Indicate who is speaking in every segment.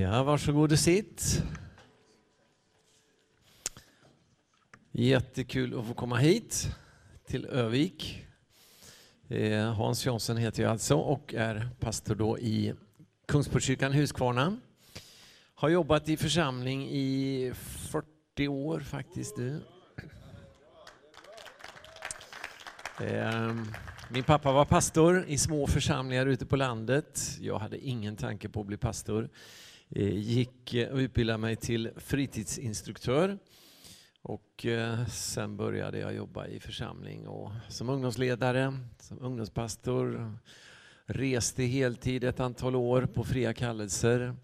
Speaker 1: Ja, varsågod och sitt. Jättekul att få komma hit till Övik. Eh, Hans Jansson heter jag alltså och är pastor då i Kungsportskyrkan Huskvarna. Har jobbat i församling i 40 år faktiskt. Du. Ehm, min pappa var pastor i små församlingar ute på landet. Jag hade ingen tanke på att bli pastor. Eh, gick och utbildade mig till fritidsinstruktör. Och eh, sen började jag jobba i församling och som ungdomsledare, som ungdomspastor. Reste heltid ett antal år på fria kallelser.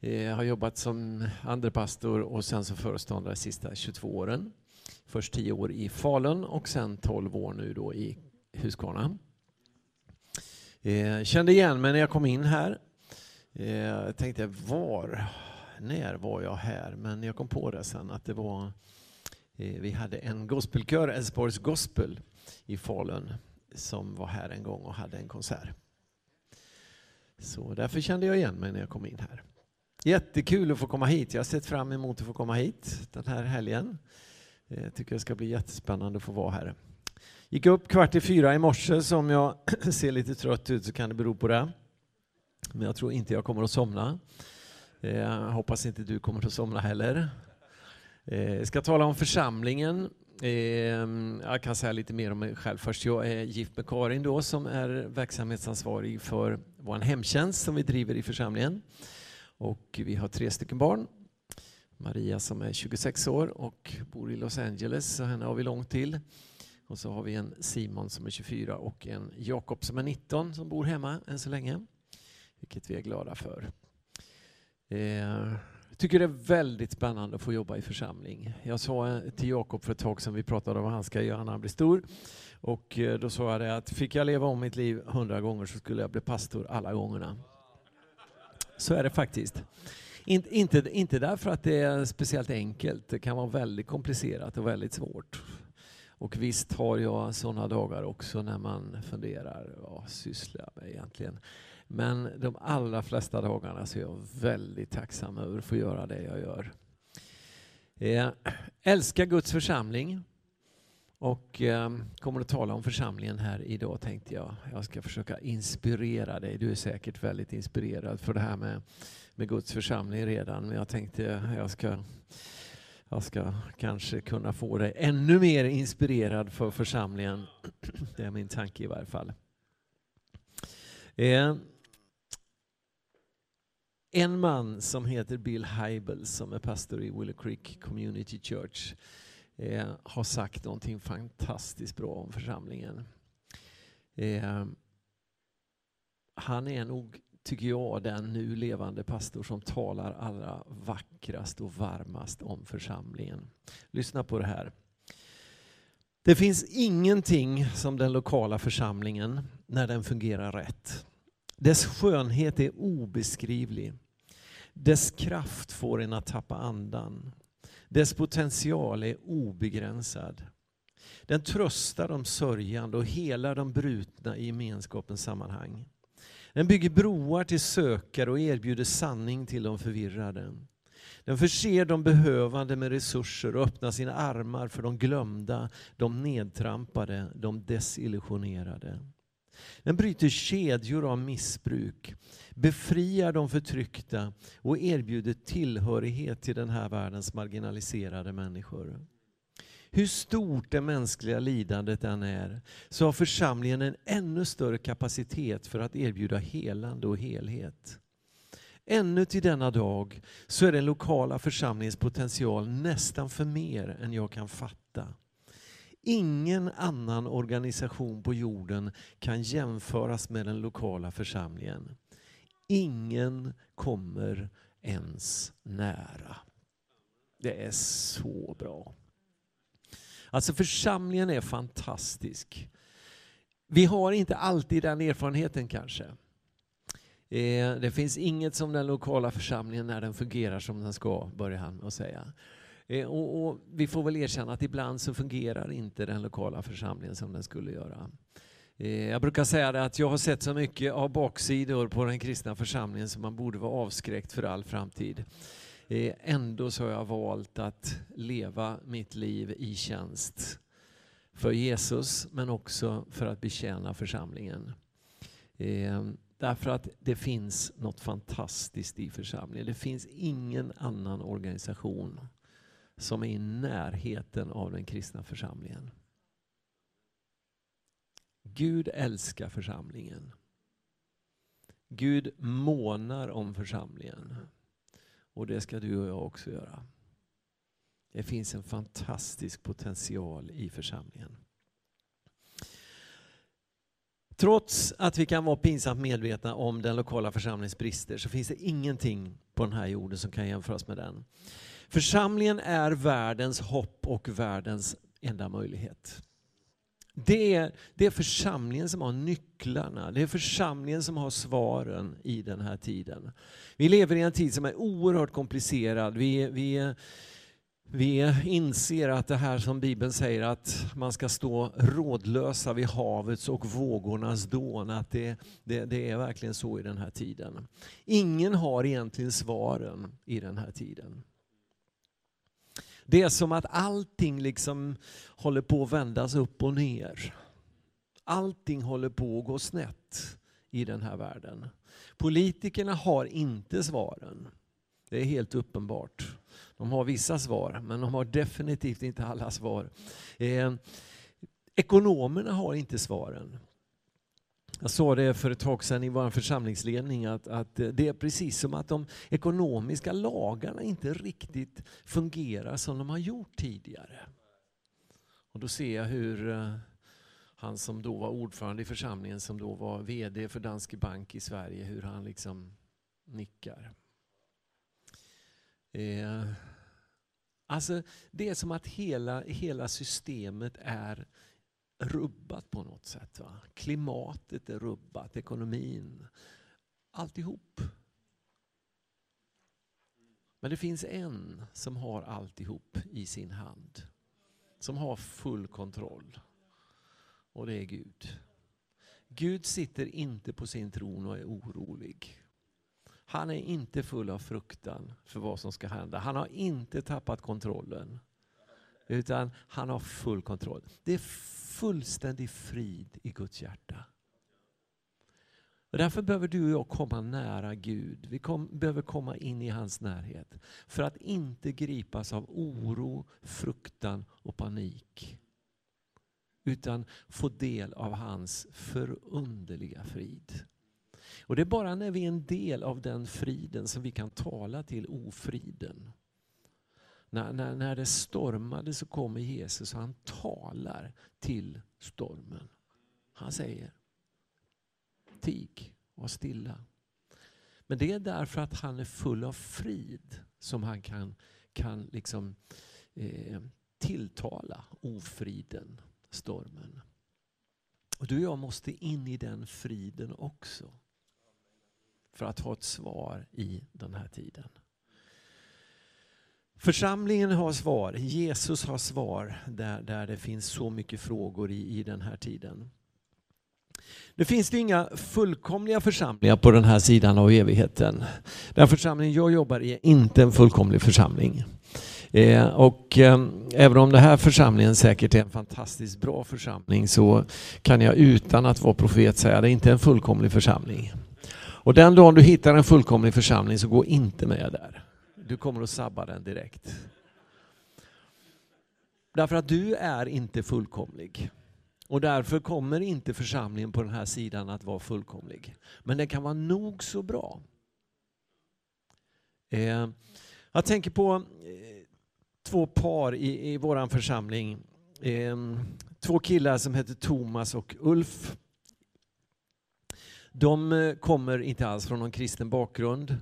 Speaker 1: Jag har jobbat som andrepastor och sen som föreståndare de sista 22 åren. Först 10 år i Falun och sen 12 år nu då i Huskvarna. Kände igen mig när jag kom in här Eh, jag tänkte var, när var jag här? Men jag kom på det sen att det var, eh, vi hade en gospelkör, Älvsborgs Gospel i Falun som var här en gång och hade en konsert. Så därför kände jag igen mig när jag kom in här. Jättekul att få komma hit. Jag har sett fram emot att få komma hit den här helgen. Eh, jag tycker det ska bli jättespännande att få vara här. Gick upp kvart i fyra i morse, så om jag ser lite trött ut så kan det bero på det. Men jag tror inte jag kommer att somna. Eh, hoppas inte du kommer att somna heller. Eh, jag ska tala om församlingen. Eh, jag kan säga lite mer om mig själv först. Jag är gift med Karin då, som är verksamhetsansvarig för vår hemtjänst som vi driver i församlingen. Och vi har tre stycken barn. Maria som är 26 år och bor i Los Angeles, så henne har vi långt till. Och så har vi en Simon som är 24 och en Jakob som är 19 som bor hemma än så länge vilket vi är glada för. Eh, jag tycker det är väldigt spännande att få jobba i församling. Jag sa till Jakob för ett tag sedan, vi pratade om vad han ska göra när han blir stor. Och eh, då sa jag det att fick jag leva om mitt liv hundra gånger så skulle jag bli pastor alla gångerna. Så är det faktiskt. In, inte, inte därför att det är speciellt enkelt, det kan vara väldigt komplicerat och väldigt svårt. Och visst har jag sådana dagar också när man funderar, vad sysslar jag med egentligen? Men de allra flesta dagarna så är jag väldigt tacksam över att få göra det jag gör. Eh, älskar Guds församling och eh, kommer att tala om församlingen här idag tänkte jag. Jag ska försöka inspirera dig. Du är säkert väldigt inspirerad för det här med, med Guds församling redan. Men jag tänkte jag ska, jag ska kanske kunna få dig ännu mer inspirerad för församlingen. Det är min tanke i varje fall. Eh, en man som heter Bill Heibel som är pastor i Willow Creek Community Church eh, har sagt någonting fantastiskt bra om församlingen. Eh, han är nog, tycker jag, den nu levande pastor som talar allra vackrast och varmast om församlingen. Lyssna på det här. Det finns ingenting som den lokala församlingen när den fungerar rätt. Dess skönhet är obeskrivlig. Dess kraft får en att tappa andan. Dess potential är obegränsad. Den tröstar de sörjande och helar de brutna i gemenskapens sammanhang. Den bygger broar till sökare och erbjuder sanning till de förvirrade. Den förser de behövande med resurser och öppnar sina armar för de glömda, de nedtrampade, de desillusionerade. Den bryter kedjor av missbruk, befriar de förtryckta och erbjuder tillhörighet till den här världens marginaliserade människor. Hur stort det mänskliga lidandet än är så har församlingen en ännu större kapacitet för att erbjuda helande och helhet. Ännu till denna dag så är den lokala församlingens potential nästan för mer än jag kan fatta. Ingen annan organisation på jorden kan jämföras med den lokala församlingen. Ingen kommer ens nära. Det är så bra. Alltså församlingen är fantastisk. Vi har inte alltid den erfarenheten kanske. Eh, det finns inget som den lokala församlingen när den fungerar som den ska, börjar han att säga. Eh, och, och, vi får väl erkänna att ibland så fungerar inte den lokala församlingen som den skulle göra. Eh, jag brukar säga det att jag har sett så mycket av baksidor på den kristna församlingen som man borde vara avskräckt för all framtid. Eh, ändå så har jag valt att leva mitt liv i tjänst för Jesus men också för att betjäna församlingen. Eh, därför att det finns något fantastiskt i församlingen. Det finns ingen annan organisation som är i närheten av den kristna församlingen. Gud älskar församlingen. Gud månar om församlingen. Och det ska du och jag också göra. Det finns en fantastisk potential i församlingen. Trots att vi kan vara pinsamt medvetna om den lokala församlingens brister så finns det ingenting på den här jorden som kan jämföras med den. Församlingen är världens hopp och världens enda möjlighet. Det är, det är församlingen som har nycklarna, det är församlingen som har svaren i den här tiden. Vi lever i en tid som är oerhört komplicerad. Vi, vi, vi inser att det här som Bibeln säger att man ska stå rådlösa vid havets och vågornas dån, att det, det, det är verkligen så i den här tiden. Ingen har egentligen svaren i den här tiden. Det är som att allting liksom håller på att vändas upp och ner. Allting håller på att gå snett i den här världen. Politikerna har inte svaren. Det är helt uppenbart. De har vissa svar, men de har definitivt inte alla svar. Eh, ekonomerna har inte svaren. Jag sa det för ett tag sedan i vår församlingsledning att, att det är precis som att de ekonomiska lagarna inte riktigt fungerar som de har gjort tidigare. Och då ser jag hur eh, han som då var ordförande i församlingen, som då var VD för Danske Bank i Sverige, hur han liksom nickar. Eh, alltså det är som att hela, hela systemet är rubbat på något sätt. Va? Klimatet är rubbat, ekonomin, alltihop. Men det finns en som har alltihop i sin hand. Som har full kontroll. Och det är Gud. Gud sitter inte på sin tron och är orolig. Han är inte full av fruktan för vad som ska hända. Han har inte tappat kontrollen. Utan han har full kontroll. Det är fullständig frid i Guds hjärta. Och därför behöver du och jag komma nära Gud. Vi kom, behöver komma in i hans närhet. För att inte gripas av oro, fruktan och panik. Utan få del av hans förunderliga frid. Och Det är bara när vi är en del av den friden som vi kan tala till ofriden. När, när, när det stormade så kommer Jesus och han talar till stormen. Han säger Tig, var stilla. Men det är därför att han är full av frid som han kan, kan liksom, eh, tilltala ofriden, stormen. Och du och jag måste in i den friden också. För att ha ett svar i den här tiden. Församlingen har svar, Jesus har svar där, där det finns så mycket frågor i, i den här tiden. Nu finns det inga fullkomliga församlingar på den här sidan av evigheten. Den församling jag jobbar i är inte en fullkomlig församling. Eh, och eh, även om den här församlingen säkert är en fantastiskt bra församling så kan jag utan att vara profet säga att det inte är en fullkomlig församling. Och den dagen du hittar en fullkomlig församling så gå inte med där. Du kommer att sabba den direkt. Därför att du är inte fullkomlig. Och därför kommer inte församlingen på den här sidan att vara fullkomlig. Men den kan vara nog så bra. Eh, jag tänker på eh, två par i, i vår församling. Eh, två killar som heter Thomas och Ulf. De eh, kommer inte alls från någon kristen bakgrund.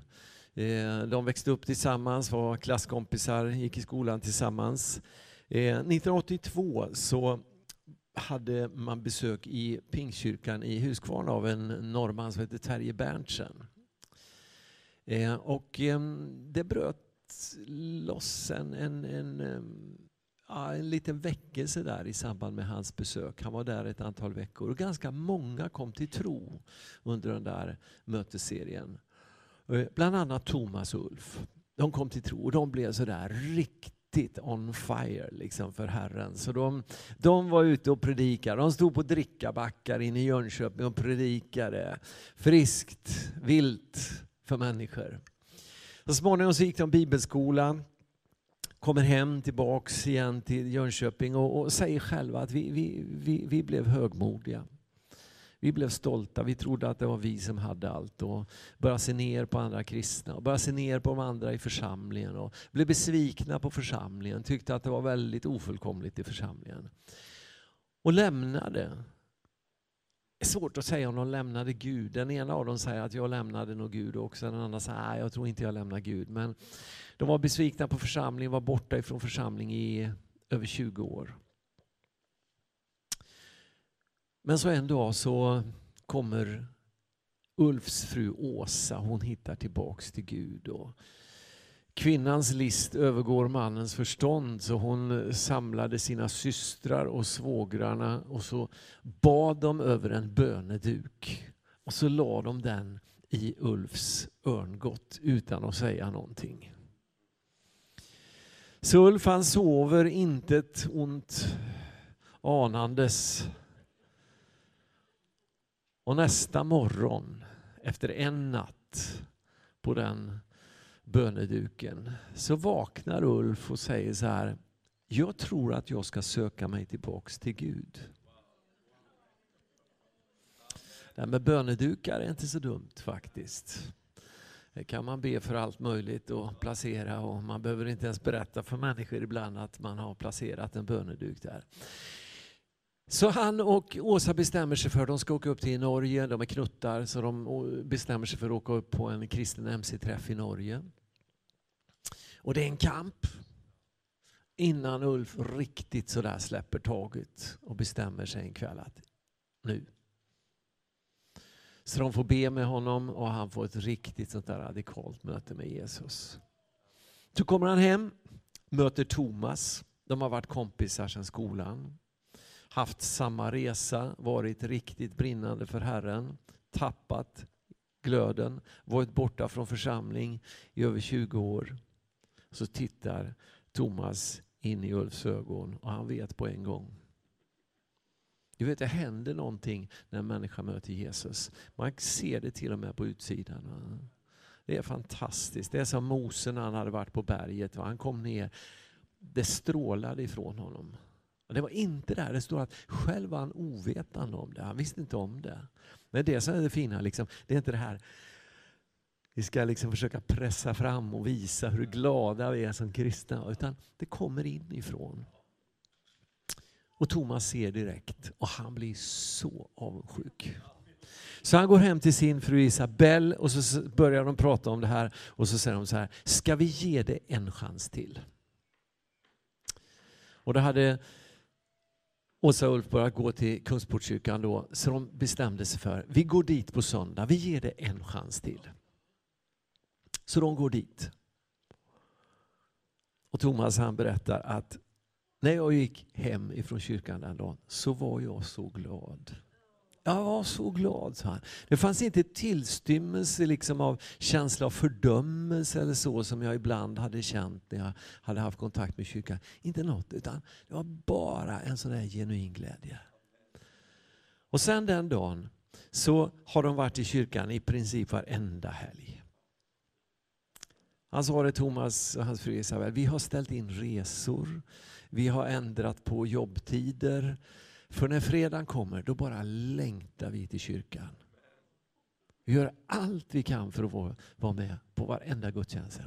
Speaker 1: Eh, de växte upp tillsammans, var klasskompisar, gick i skolan tillsammans. Eh, 1982 så hade man besök i Pingstkyrkan i Huskvarna av en norrman som hette Terje Berntsen. Eh, och ehm, det bröt loss en, en, en, ehm, en liten väckelse där i samband med hans besök. Han var där ett antal veckor och ganska många kom till tro under den där mötesserien. Eh, bland annat Thomas och Ulf. De kom till tro och de blev sådär riktigt on fire liksom för Herren. Så de, de var ute och predikade. De stod på drickabackar inne i Jönköping och predikade friskt, vilt för människor. Så småningom så gick de bibelskolan kommer hem tillbaks igen till Jönköping och, och säger själva att vi, vi, vi, vi blev högmodiga. Vi blev stolta, vi trodde att det var vi som hade allt och började se ner på andra kristna och började se ner på de andra i församlingen och blev besvikna på församlingen, tyckte att det var väldigt ofullkomligt i församlingen. Och lämnade. Det är svårt att säga om de lämnade Gud. Den ena av dem säger att jag lämnade nog Gud också, den andra säger att jag tror inte jag lämnar Gud. Men de var besvikna på församlingen, var borta ifrån församling i över 20 år. Men så en dag så kommer Ulfs fru Åsa, hon hittar tillbaks till Gud. Och kvinnans list övergår mannens förstånd så hon samlade sina systrar och svågrarna och så bad de över en böneduk. Och så la de den i Ulfs örngott utan att säga någonting. Så Ulf han sover intet ont anandes. Och nästa morgon, efter en natt på den böneduken, så vaknar Ulf och säger så här, jag tror att jag ska söka mig tillbaks till Gud. Det här med bönedukar är inte så dumt faktiskt. Det kan man be för allt möjligt och placera och man behöver inte ens berätta för människor ibland att man har placerat en böneduk där. Så han och Åsa bestämmer sig för att de ska åka upp till Norge, de är knuttar, så de bestämmer sig för att åka upp på en kristen MC-träff i Norge. Och det är en kamp innan Ulf riktigt sådär släpper taget och bestämmer sig en kväll att nu så de får be med honom och han får ett riktigt sånt där radikalt möte med Jesus. Så kommer han hem, möter Thomas. De har varit kompisar sedan skolan. Haft samma resa, varit riktigt brinnande för Herren. Tappat glöden, varit borta från församling i över 20 år. Så tittar Thomas in i Ulfs ögon och han vet på en gång du vet, det händer någonting när en människa möter Jesus. Man ser det till och med på utsidan. Det är fantastiskt. Det är som Mose när han hade varit på berget. Han kom ner. Det strålade ifrån honom. Det var inte där det står att själv var han ovetande om det. Han visste inte om det. Men det som är det fina, liksom, det är inte det här vi ska liksom försöka pressa fram och visa hur glada vi är som kristna. Utan det kommer inifrån. Och Thomas ser direkt och han blir så avundsjuk. Så han går hem till sin fru Isabelle och så börjar de prata om det här och så säger de så här, ska vi ge det en chans till? Och då hade Åsa och Ulf började gå till Kungsportskyrkan då, så de bestämde sig för, vi går dit på söndag, vi ger det en chans till. Så de går dit. Och Thomas han berättar att när jag gick hem ifrån kyrkan den dagen så var jag så glad. Jag var så glad, sa han. Det fanns inte tillstymmelse liksom av känsla av fördömelse eller så som jag ibland hade känt när jag hade haft kontakt med kyrkan. Inte något, utan det var bara en sån där genuin glädje. Och sen den dagen så har de varit i kyrkan i princip varenda helg. Han sa det Thomas och hans fru Isabel, vi har ställt in resor. Vi har ändrat på jobbtider. För när fredagen kommer, då bara längtar vi till kyrkan. Vi gör allt vi kan för att vara med på varenda gudstjänst.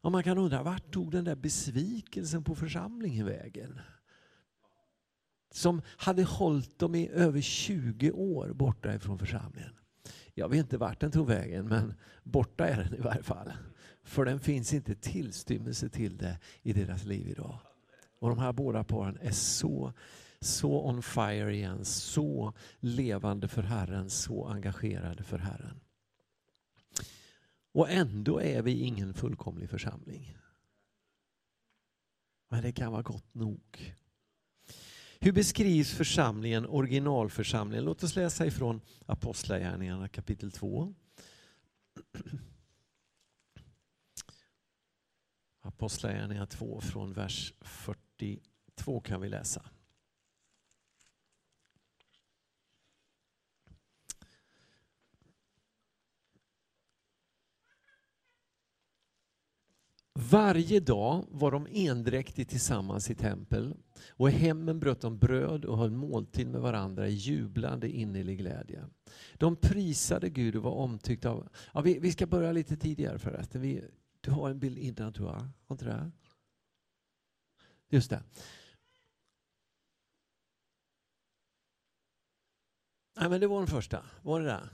Speaker 1: Och man kan undra, vart tog den där besvikelsen på församlingen vägen? Som hade hållit dem i över 20 år borta ifrån församlingen. Jag vet inte vart den tog vägen, men borta är den i varje fall. För den finns inte tillstymmelse till det i deras liv idag. Och de här båda paren är så, så on fire igen, så levande för Herren, så engagerade för Herren. Och ändå är vi ingen fullkomlig församling. Men det kan vara gott nog. Hur beskrivs församlingen, originalförsamlingen? Låt oss läsa ifrån Apostlagärningarna kapitel 2. Apostlagärningarna 2 från vers 42 kan vi läsa. Varje dag var de endräktigt tillsammans i tempel och i hemmen bröt de bröd och höll måltid med varandra i jublande innerlig glädje. De prisade Gud och var omtyckta av... Ja, vi, vi ska börja lite tidigare förresten. Vi, du har en bild innan tror jag, har inte det? Just det. Nej, men det var den första. Var det där?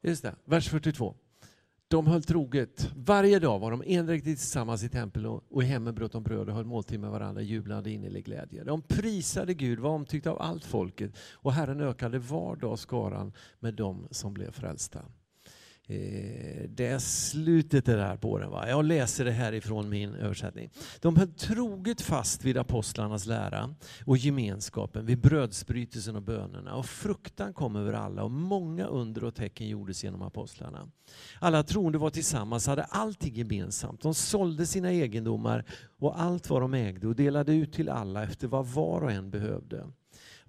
Speaker 1: Just det, vers 42. De höll troget. Varje dag var de enräktigt tillsammans i tempel och i hemmen bröt de bröd och höll måltid med varandra jublande innerlig glädje. De prisade Gud, var omtyckta av allt folket och Herren ökade var dag skaran med dem som blev frälsta. Eh, det är slutet det där på den. Va? Jag läser det här ifrån min översättning. De höll troget fast vid apostlarnas lära och gemenskapen, vid brödsbrytelsen och bönerna. Och fruktan kom över alla och många under och tecken gjordes genom apostlarna. Alla troende var tillsammans, hade allting gemensamt. De sålde sina egendomar och allt vad de ägde och delade ut till alla efter vad var och en behövde.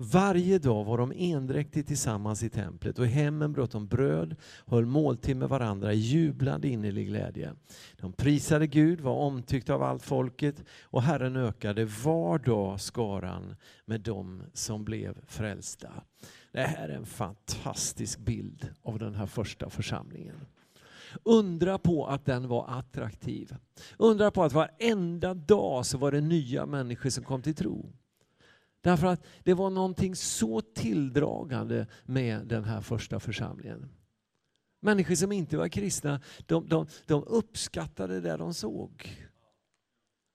Speaker 1: Varje dag var de endräktigt tillsammans i templet och i hemmen bröt de bröd, höll måltid med varandra i jublande innerlig glädje. De prisade Gud, var omtyckta av allt folket och Herren ökade var dag skaran med dem som blev frälsta. Det här är en fantastisk bild av den här första församlingen. Undra på att den var attraktiv. Undra på att varenda dag så var det nya människor som kom till tro. Därför att det var någonting så tilldragande med den här första församlingen. Människor som inte var kristna, de, de, de uppskattade det de såg.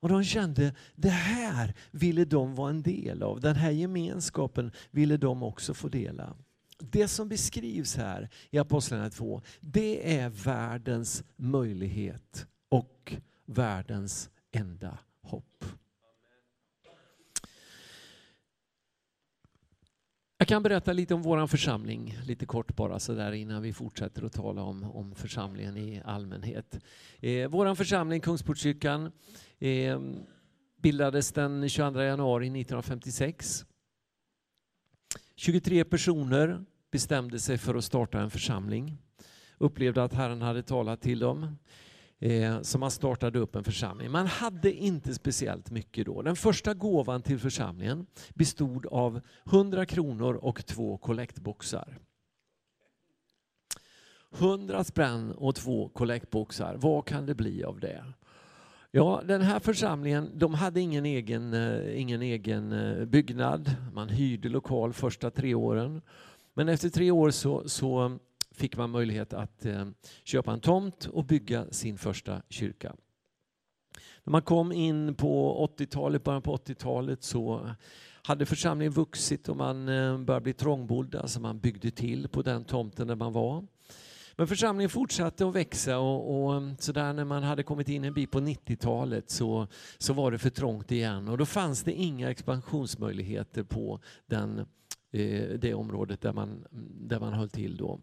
Speaker 1: Och de kände, det här ville de vara en del av. Den här gemenskapen ville de också få dela. Det som beskrivs här i Apostlagärningarna 2, det är världens möjlighet och världens enda hopp. Jag kan berätta lite om vår församling, lite kort bara så där innan vi fortsätter att tala om, om församlingen i allmänhet. Eh, vår församling, Kungsportskyrkan, eh, bildades den 22 januari 1956. 23 personer bestämde sig för att starta en församling. Upplevde att Herren hade talat till dem. Eh, som man startade upp en församling. Man hade inte speciellt mycket då. Den första gåvan till församlingen bestod av 100 kronor och två kollektboxar. 100 spänn och två kollektboxar, vad kan det bli av det? Ja, den här församlingen de hade ingen egen, eh, ingen egen eh, byggnad. Man hyrde lokal första tre åren. Men efter tre år så, så fick man möjlighet att eh, köpa en tomt och bygga sin första kyrka. När man kom in på 80-talet, början på 80-talet så hade församlingen vuxit och man eh, började bli trångbodd, så man byggde till på den tomten där man var. Men församlingen fortsatte att växa och, och eh, så där när man hade kommit in en bit på 90-talet så, så var det för trångt igen och då fanns det inga expansionsmöjligheter på den, eh, det området där man, där man höll till då.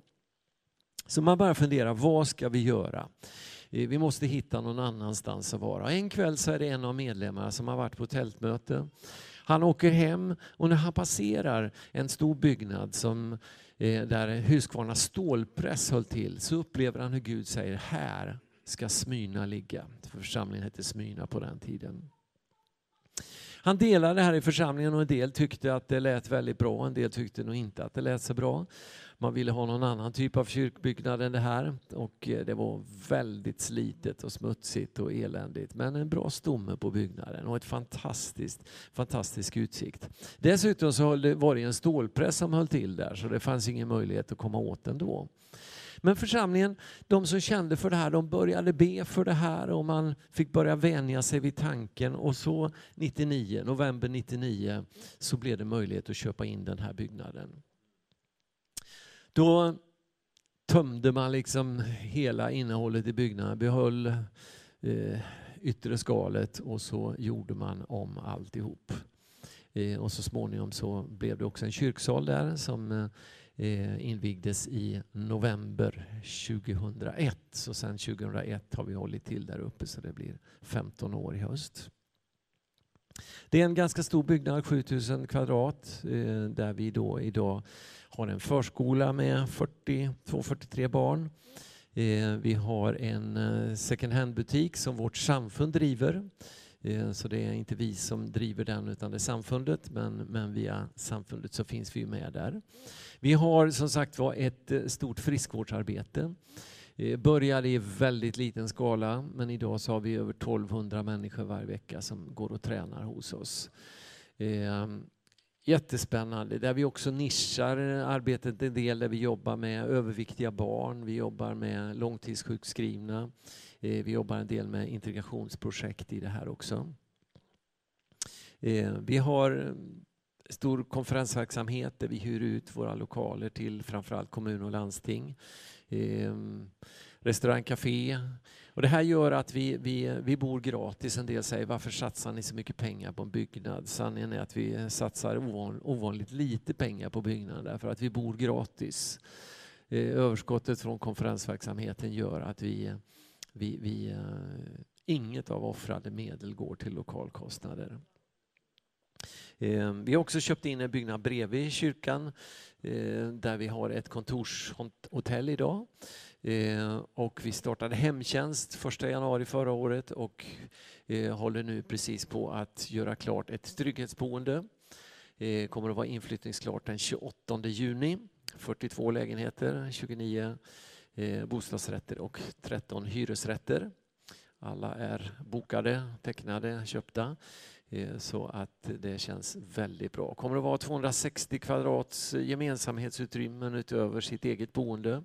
Speaker 1: Så man börjar fundera, vad ska vi göra? Eh, vi måste hitta någon annanstans att vara. En kväll så är det en av medlemmarna som har varit på tältmöte. Han åker hem och när han passerar en stor byggnad som, eh, där Huskvarna stålpress höll till så upplever han hur Gud säger här ska Smyna ligga. Församlingen hette Smyna på den tiden. Han delade det här i församlingen och en del tyckte att det lät väldigt bra, en del tyckte nog inte att det lät så bra. Man ville ha någon annan typ av kyrkbyggnad än det här och eh, det var väldigt slitet och smutsigt och eländigt. Men en bra stomme på byggnaden och ett fantastiskt, fantastisk utsikt. Dessutom så var det en stålpress som höll till där så det fanns ingen möjlighet att komma åt den då. Men församlingen, de som kände för det här, de började be för det här och man fick börja vänja sig vid tanken och så 99, november 99 så blev det möjlighet att köpa in den här byggnaden. Då tömde man liksom hela innehållet i byggnaden, behöll eh, yttre skalet och så gjorde man om alltihop. Eh, och så småningom så blev det också en kyrksal där som eh, invigdes i november 2001. Så sedan 2001 har vi hållit till där uppe så det blir 15 år i höst. Det är en ganska stor byggnad, 7000 kvadrat, eh, där vi då idag har en förskola med 42-43 barn. Eh, vi har en eh, second hand-butik som vårt samfund driver. Eh, så det är inte vi som driver den utan det är samfundet men, men via samfundet så finns vi med där. Vi har som sagt var ett stort friskvårdsarbete. Började i väldigt liten skala men idag så har vi över 1200 människor varje vecka som går och tränar hos oss. Jättespännande, där vi också nischar arbetet en del där vi jobbar med överviktiga barn, vi jobbar med långtidssjukskrivna, eh, vi jobbar en del med integrationsprojekt i det här också. Eh, vi har eh, stor konferensverksamhet där vi hyr ut våra lokaler till framförallt kommun och landsting. Eh, restaurang, café, och det här gör att vi, vi, vi bor gratis. En del säger varför satsar ni så mycket pengar på en byggnad? Sanningen är att vi satsar ovan, ovanligt lite pengar på byggnaden därför att vi bor gratis. Eh, överskottet från konferensverksamheten gör att vi, vi, vi eh, inget av offrade medel går till lokalkostnader. Eh, vi har också köpt in en byggnad bredvid kyrkan eh, där vi har ett kontorshotell idag. Eh, och vi startade hemtjänst 1 januari förra året och eh, håller nu precis på att göra klart ett trygghetsboende. Eh, kommer att vara inflyttningsklart den 28 juni. 42 lägenheter, 29 eh, bostadsrätter och 13 hyresrätter. Alla är bokade, tecknade, köpta. Eh, så att det känns väldigt bra. Kommer att vara 260 kvadrats gemensamhetsutrymmen utöver sitt eget boende.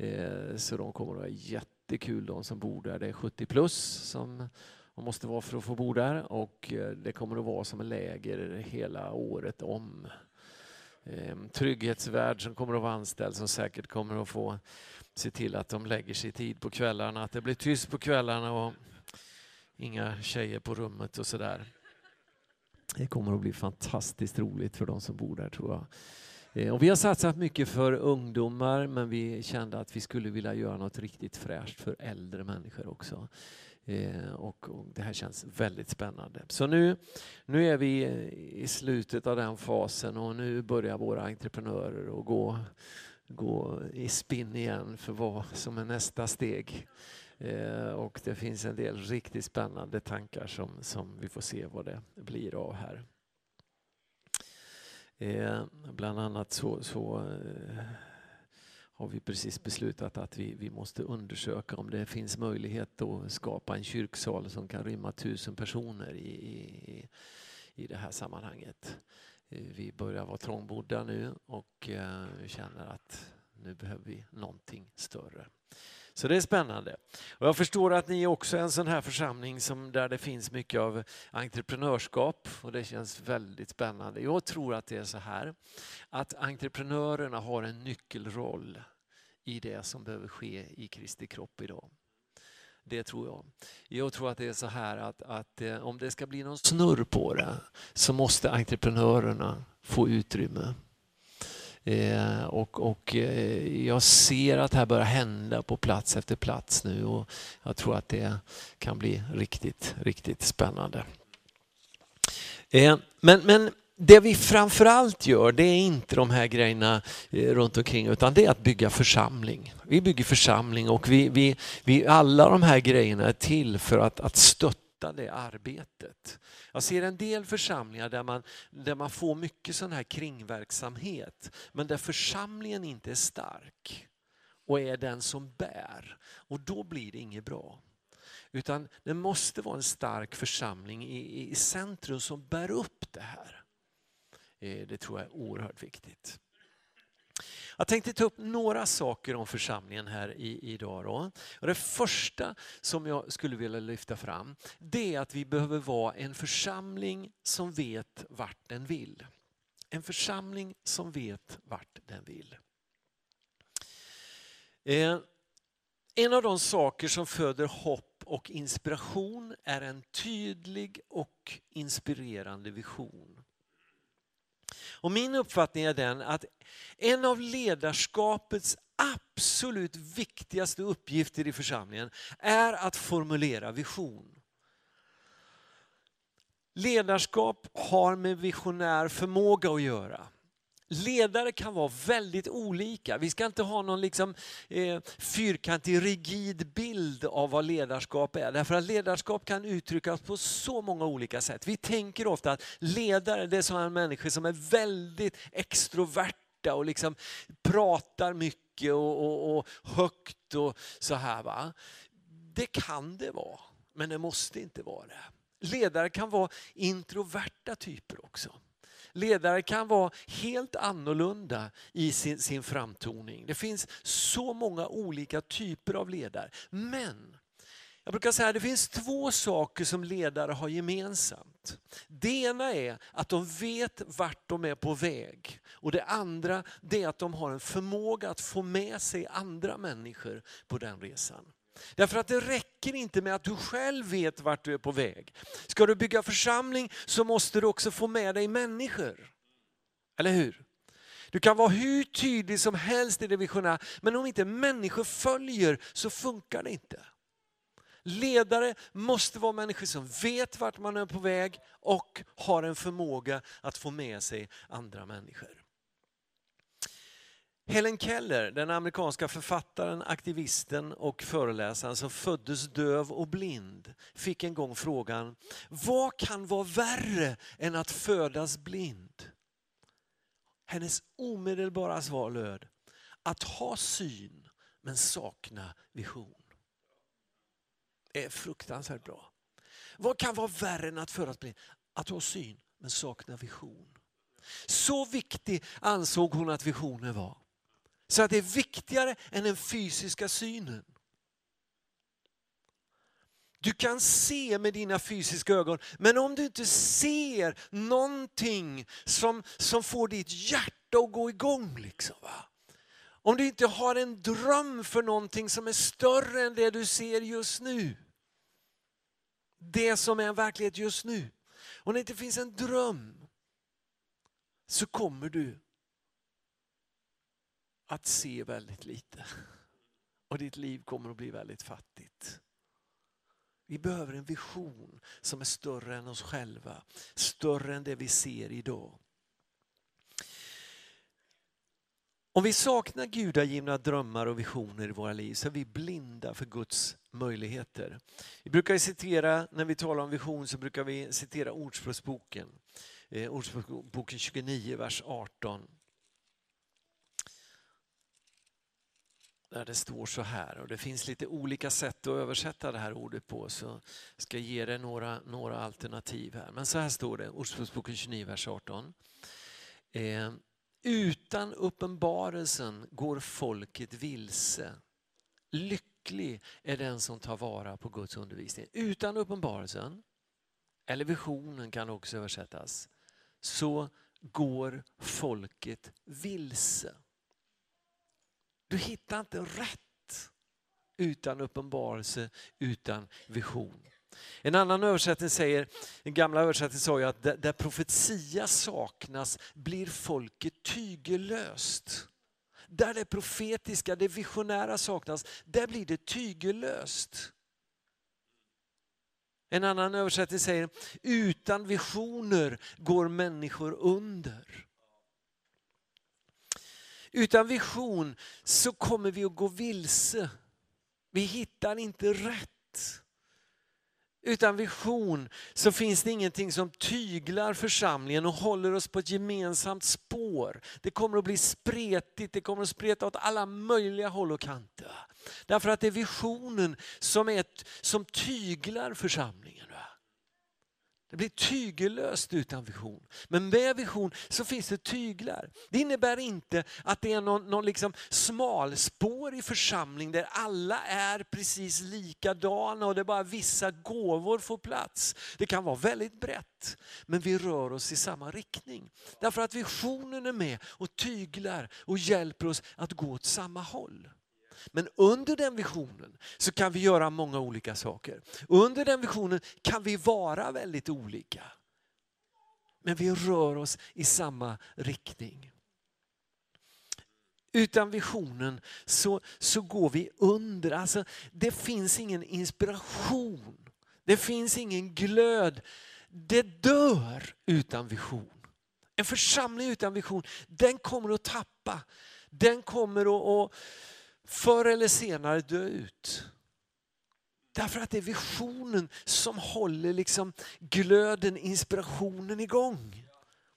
Speaker 1: Eh, så de kommer att ha jättekul de som bor där. Det är 70 plus som man måste vara för att få bo där och eh, det kommer att vara som en läger hela året om. Eh, trygghetsvärd som kommer att vara anställd som säkert kommer att få se till att de lägger sig tid på kvällarna, att det blir tyst på kvällarna och inga tjejer på rummet och sådär. Det kommer att bli fantastiskt roligt för de som bor där tror jag. Eh, och vi har satsat mycket för ungdomar men vi kände att vi skulle vilja göra något riktigt fräscht för äldre människor också. Eh, och, och, det här känns väldigt spännande. Så nu, nu är vi i slutet av den fasen och nu börjar våra entreprenörer att gå, gå i spinn igen för vad som är nästa steg. Eh, och det finns en del riktigt spännande tankar som, som vi får se vad det blir av här. Eh, bland annat så, så eh, har vi precis beslutat att vi, vi måste undersöka om det finns möjlighet att skapa en kyrksal som kan rymma tusen personer i, i, i det här sammanhanget. Eh, vi börjar vara trångbodda nu och eh, känner att nu behöver vi någonting större. Så det är spännande. Och jag förstår att ni också är en sån här församling som, där det finns mycket av entreprenörskap och det känns väldigt spännande. Jag tror att det är så här att entreprenörerna har en nyckelroll i det som behöver ske i Kristi kropp idag. Det tror jag. Jag tror att det är så här att, att eh, om det ska bli någon snurr på det så måste entreprenörerna få utrymme. Eh, och, och eh, jag ser att det här börjar hända på plats efter plats nu och jag tror att det kan bli riktigt, riktigt spännande. Eh, men, men det vi framförallt gör det är inte de här grejerna eh, runt omkring utan det är att bygga församling. Vi bygger församling och vi, vi, vi, alla de här grejerna är till för att, att stötta det arbetet. Jag ser en del församlingar där man, där man får mycket sån här kringverksamhet men där församlingen inte är stark och är den som bär. Och då blir det inget bra. Utan det måste vara en stark församling i, i centrum som bär upp det här. Eh, det tror jag är oerhört viktigt. Jag tänkte ta upp några saker om församlingen här i, idag. Då. Och det första som jag skulle vilja lyfta fram det är att vi behöver vara en församling som vet vart den vill. En församling som vet vart den vill. Eh, en av de saker som föder hopp och inspiration är en tydlig och inspirerande vision. Och min uppfattning är den att en av ledarskapets absolut viktigaste uppgifter i församlingen är att formulera vision. Ledarskap har med visionär förmåga att göra. Ledare kan vara väldigt olika. Vi ska inte ha någon liksom, eh, fyrkantig, rigid bild av vad ledarskap är. Därför att ledarskap kan uttryckas på så många olika sätt. Vi tänker ofta att ledare det är sådana människor som är väldigt extroverta och liksom pratar mycket och, och, och högt och så här. Va? Det kan det vara, men det måste inte vara det. Ledare kan vara introverta typer också. Ledare kan vara helt annorlunda i sin, sin framtoning. Det finns så många olika typer av ledare. Men jag brukar säga att det finns två saker som ledare har gemensamt. Det ena är att de vet vart de är på väg. Och det andra är att de har en förmåga att få med sig andra människor på den resan. Därför att det räcker inte med att du själv vet vart du är på väg. Ska du bygga församling så måste du också få med dig människor. Eller hur? Du kan vara hur tydlig som helst i det visionära, men om inte människor följer så funkar det inte. Ledare måste vara människor som vet vart man är på väg och har en förmåga att få med sig andra människor. Helen Keller, den amerikanska författaren, aktivisten och föreläsaren som föddes döv och blind, fick en gång frågan, vad kan vara värre än att födas blind? Hennes omedelbara svar löd, att ha syn men sakna vision. Det är fruktansvärt bra. Vad kan vara värre än att födas blind? Att ha syn men sakna vision. Så viktig ansåg hon att visionen var. Så att det är viktigare än den fysiska synen. Du kan se med dina fysiska ögon, men om du inte ser någonting som, som får ditt hjärta att gå igång. Liksom, va? Om du inte har en dröm för någonting som är större än det du ser just nu. Det som är en verklighet just nu. Om det inte finns en dröm så kommer du att se väldigt lite. Och ditt liv kommer att bli väldigt fattigt. Vi behöver en vision som är större än oss själva. Större än det vi ser idag. Om vi saknar gudagivna drömmar och visioner i våra liv så är vi blinda för Guds möjligheter. Vi brukar citera, när vi talar om vision så brukar vi citera Ordspråksboken. Eh, Ordspråksboken 29, vers 18. Där det står så här och det finns lite olika sätt att översätta det här ordet på så jag ska ge dig några, några alternativ här. Men så här står det, Ordspråksboken 29, vers 18. Eh, utan uppenbarelsen går folket vilse. Lycklig är den som tar vara på Guds undervisning. Utan uppenbarelsen, eller visionen kan också översättas, så går folket vilse. Du hittar inte rätt utan uppenbarelse, utan vision. En annan översättning säger, den gamla översättningen sa ju att där profetia saknas blir folket tygellöst. Där det profetiska, det visionära saknas, där blir det tygellöst. En annan översättning säger, utan visioner går människor under. Utan vision så kommer vi att gå vilse. Vi hittar inte rätt. Utan vision så finns det ingenting som tyglar församlingen och håller oss på ett gemensamt spår. Det kommer att bli spretigt, det kommer att spreta åt alla möjliga håll och kanter. Därför att det är visionen som, är, som tyglar församlingen. Det blir tygellöst utan vision. Men med vision så finns det tyglar. Det innebär inte att det är någon, någon liksom smalspårig församling där alla är precis likadana och det bara vissa gåvor får plats. Det kan vara väldigt brett, men vi rör oss i samma riktning. Därför att visionen är med och tyglar och hjälper oss att gå åt samma håll. Men under den visionen så kan vi göra många olika saker. Under den visionen kan vi vara väldigt olika. Men vi rör oss i samma riktning. Utan visionen så, så går vi under. Alltså, det finns ingen inspiration. Det finns ingen glöd. Det dör utan vision. En församling utan vision, den kommer att tappa. Den kommer att, att förr eller senare dö ut. Därför att det är visionen som håller liksom glöden, inspirationen igång.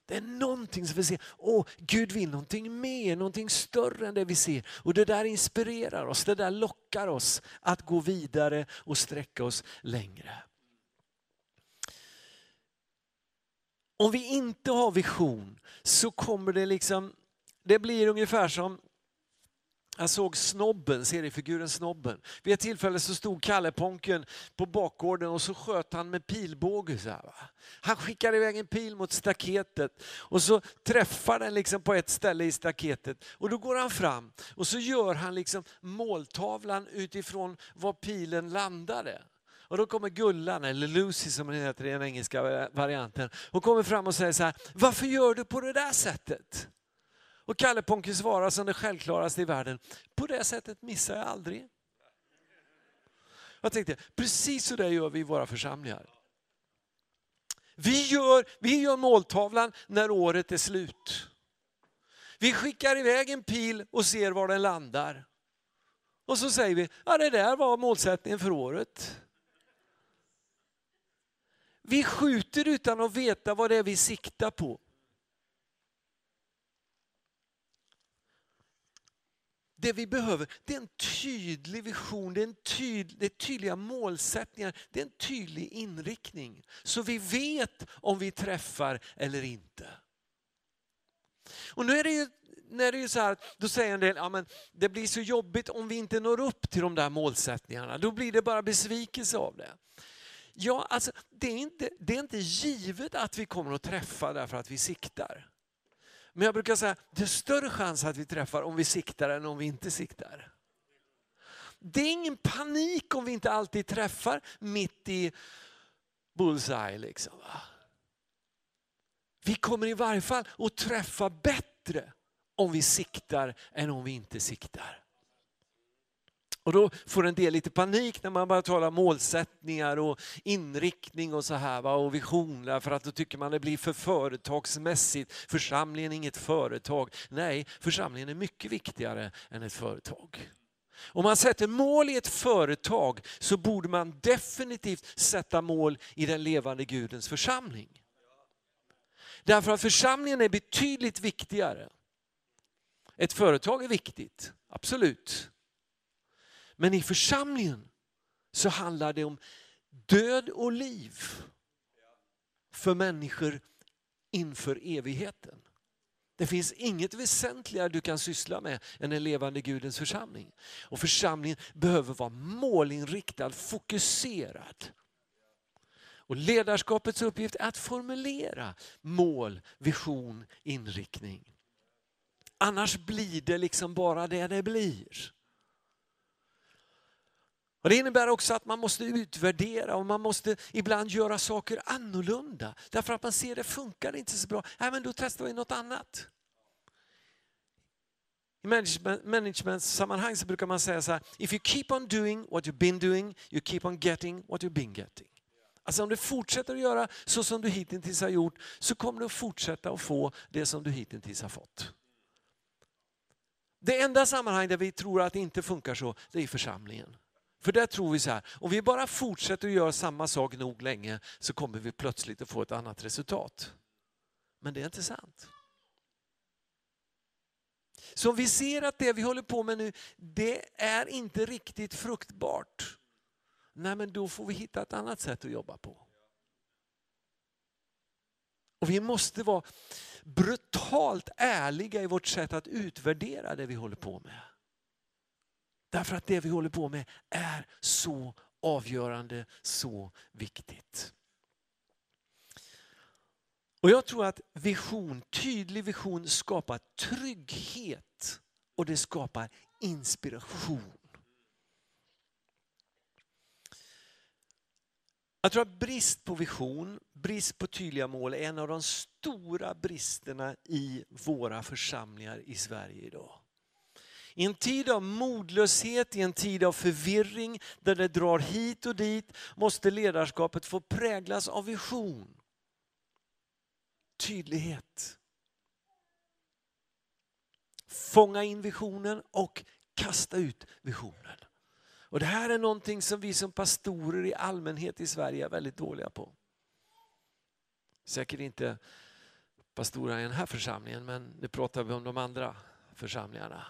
Speaker 1: Det är någonting som vi ser, åh Gud vill någonting mer, någonting större än det vi ser. Och det där inspirerar oss, det där lockar oss att gå vidare och sträcka oss längre. Om vi inte har vision så kommer det liksom, det blir ungefär som jag såg Snobben, seriefiguren Snobben. Vid ett tillfälle så stod Kalle Ponken på bakgården och så sköt han med pilbåge. Så här, Han skickade iväg en pil mot staketet och så träffar den liksom på ett ställe i staketet. Och då går han fram och så gör han liksom måltavlan utifrån var pilen landade. Och då kommer Gullan, eller Lucy som hon heter i den engelska varianten, och kommer fram och säger så här, varför gör du på det där sättet? Och Kalle Ponke svarar som det självklaraste i världen, på det sättet missar jag aldrig. Jag tänkte, precis så där gör vi i våra församlingar. Vi gör, vi gör måltavlan när året är slut. Vi skickar iväg en pil och ser var den landar. Och så säger vi, ja det där var målsättningen för året. Vi skjuter utan att veta vad det är vi siktar på. Det vi behöver det är en tydlig vision, det är, en tyd, det är tydliga målsättningar, det är en tydlig inriktning. Så vi vet om vi träffar eller inte. Och nu är det ju när det är så här, då säger en del, ja, men det blir så jobbigt om vi inte når upp till de där målsättningarna. Då blir det bara besvikelse av det. Ja, alltså, det, är inte, det är inte givet att vi kommer att träffa därför att vi siktar. Men jag brukar säga, det är större chans att vi träffar om vi siktar än om vi inte siktar. Det är ingen panik om vi inte alltid träffar mitt i bullseye. Liksom. Vi kommer i varje fall att träffa bättre om vi siktar än om vi inte siktar. Och då får en del lite panik när man börjar tala målsättningar och inriktning och så här va? och visioner för att då tycker man det blir för företagsmässigt. Församlingen är inget företag. Nej, församlingen är mycket viktigare än ett företag. Om man sätter mål i ett företag så borde man definitivt sätta mål i den levande Gudens församling. Därför att församlingen är betydligt viktigare. Ett företag är viktigt, absolut. Men i församlingen så handlar det om död och liv för människor inför evigheten. Det finns inget väsentligare du kan syssla med än den levande Gudens församling. Och församlingen behöver vara målinriktad, fokuserad. Och ledarskapets uppgift är att formulera mål, vision, inriktning. Annars blir det liksom bara det det blir. Och Det innebär också att man måste utvärdera och man måste ibland göra saker annorlunda. Därför att man ser att det funkar inte så bra. Nej, men då testar vi något annat. I management-sammanhang så brukar man säga så här, if you keep on doing what you've been doing, you keep on getting what you've been getting. Alltså om du fortsätter att göra så som du hittills har gjort så kommer du att fortsätta att få det som du hittills har fått. Det enda sammanhang där vi tror att det inte funkar så, det är i församlingen. För där tror vi så här, om vi bara fortsätter att göra samma sak nog länge så kommer vi plötsligt att få ett annat resultat. Men det är inte sant. Så om vi ser att det vi håller på med nu, det är inte riktigt fruktbart. Nej men då får vi hitta ett annat sätt att jobba på. Och vi måste vara brutalt ärliga i vårt sätt att utvärdera det vi håller på med. Därför att det vi håller på med är så avgörande, så viktigt. Och Jag tror att vision, tydlig vision skapar trygghet och det skapar inspiration. Jag tror att brist på vision, brist på tydliga mål är en av de stora bristerna i våra församlingar i Sverige idag. I en tid av modlöshet, i en tid av förvirring där det drar hit och dit måste ledarskapet få präglas av vision. Tydlighet. Fånga in visionen och kasta ut visionen. Och Det här är någonting som vi som pastorer i allmänhet i Sverige är väldigt dåliga på. Säkert inte pastorer i den här församlingen, men nu pratar vi om de andra församlingarna.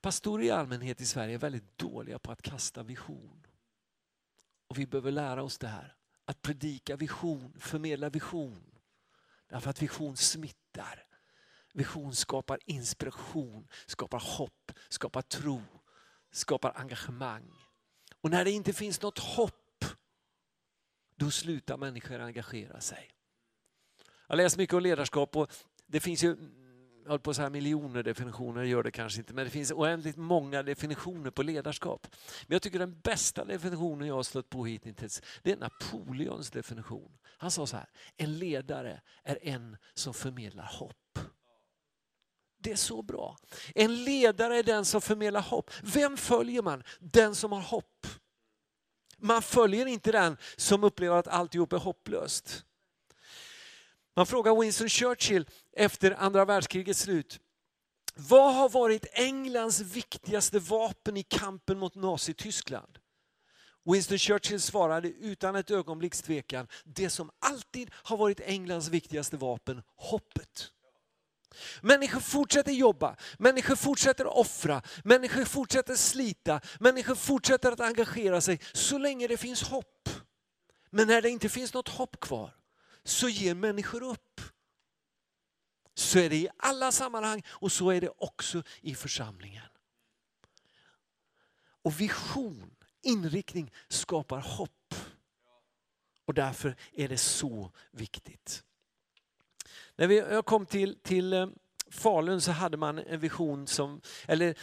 Speaker 1: Pastorer i allmänhet i Sverige är väldigt dåliga på att kasta vision. Och Vi behöver lära oss det här. Att predika vision, förmedla vision. Därför att vision smittar. Vision skapar inspiration, skapar hopp, skapar tro, skapar engagemang. Och när det inte finns något hopp, då slutar människor engagera sig. Jag har läst mycket om ledarskap och det finns ju jag höll på att säga miljoner definitioner, gör det kanske inte, men det finns oändligt många definitioner på ledarskap. Men jag tycker den bästa definitionen jag har stött på hittills, det är Napoleons definition. Han sa så här, en ledare är en som förmedlar hopp. Det är så bra. En ledare är den som förmedlar hopp. Vem följer man? Den som har hopp. Man följer inte den som upplever att alltihop är hopplöst. Man frågar Winston Churchill efter andra världskrigets slut. Vad har varit Englands viktigaste vapen i kampen mot Nazityskland? Winston Churchill svarade utan ett ögonblicks tvekan, det som alltid har varit Englands viktigaste vapen, hoppet. Människor fortsätter jobba, människor fortsätter offra, människor fortsätter slita, människor fortsätter att engagera sig så länge det finns hopp. Men när det inte finns något hopp kvar, så ger människor upp. Så är det i alla sammanhang och så är det också i församlingen. Och vision, inriktning skapar hopp. Och därför är det så viktigt. När vi, jag kom till, till eh, Falun så hade man en vision som, eller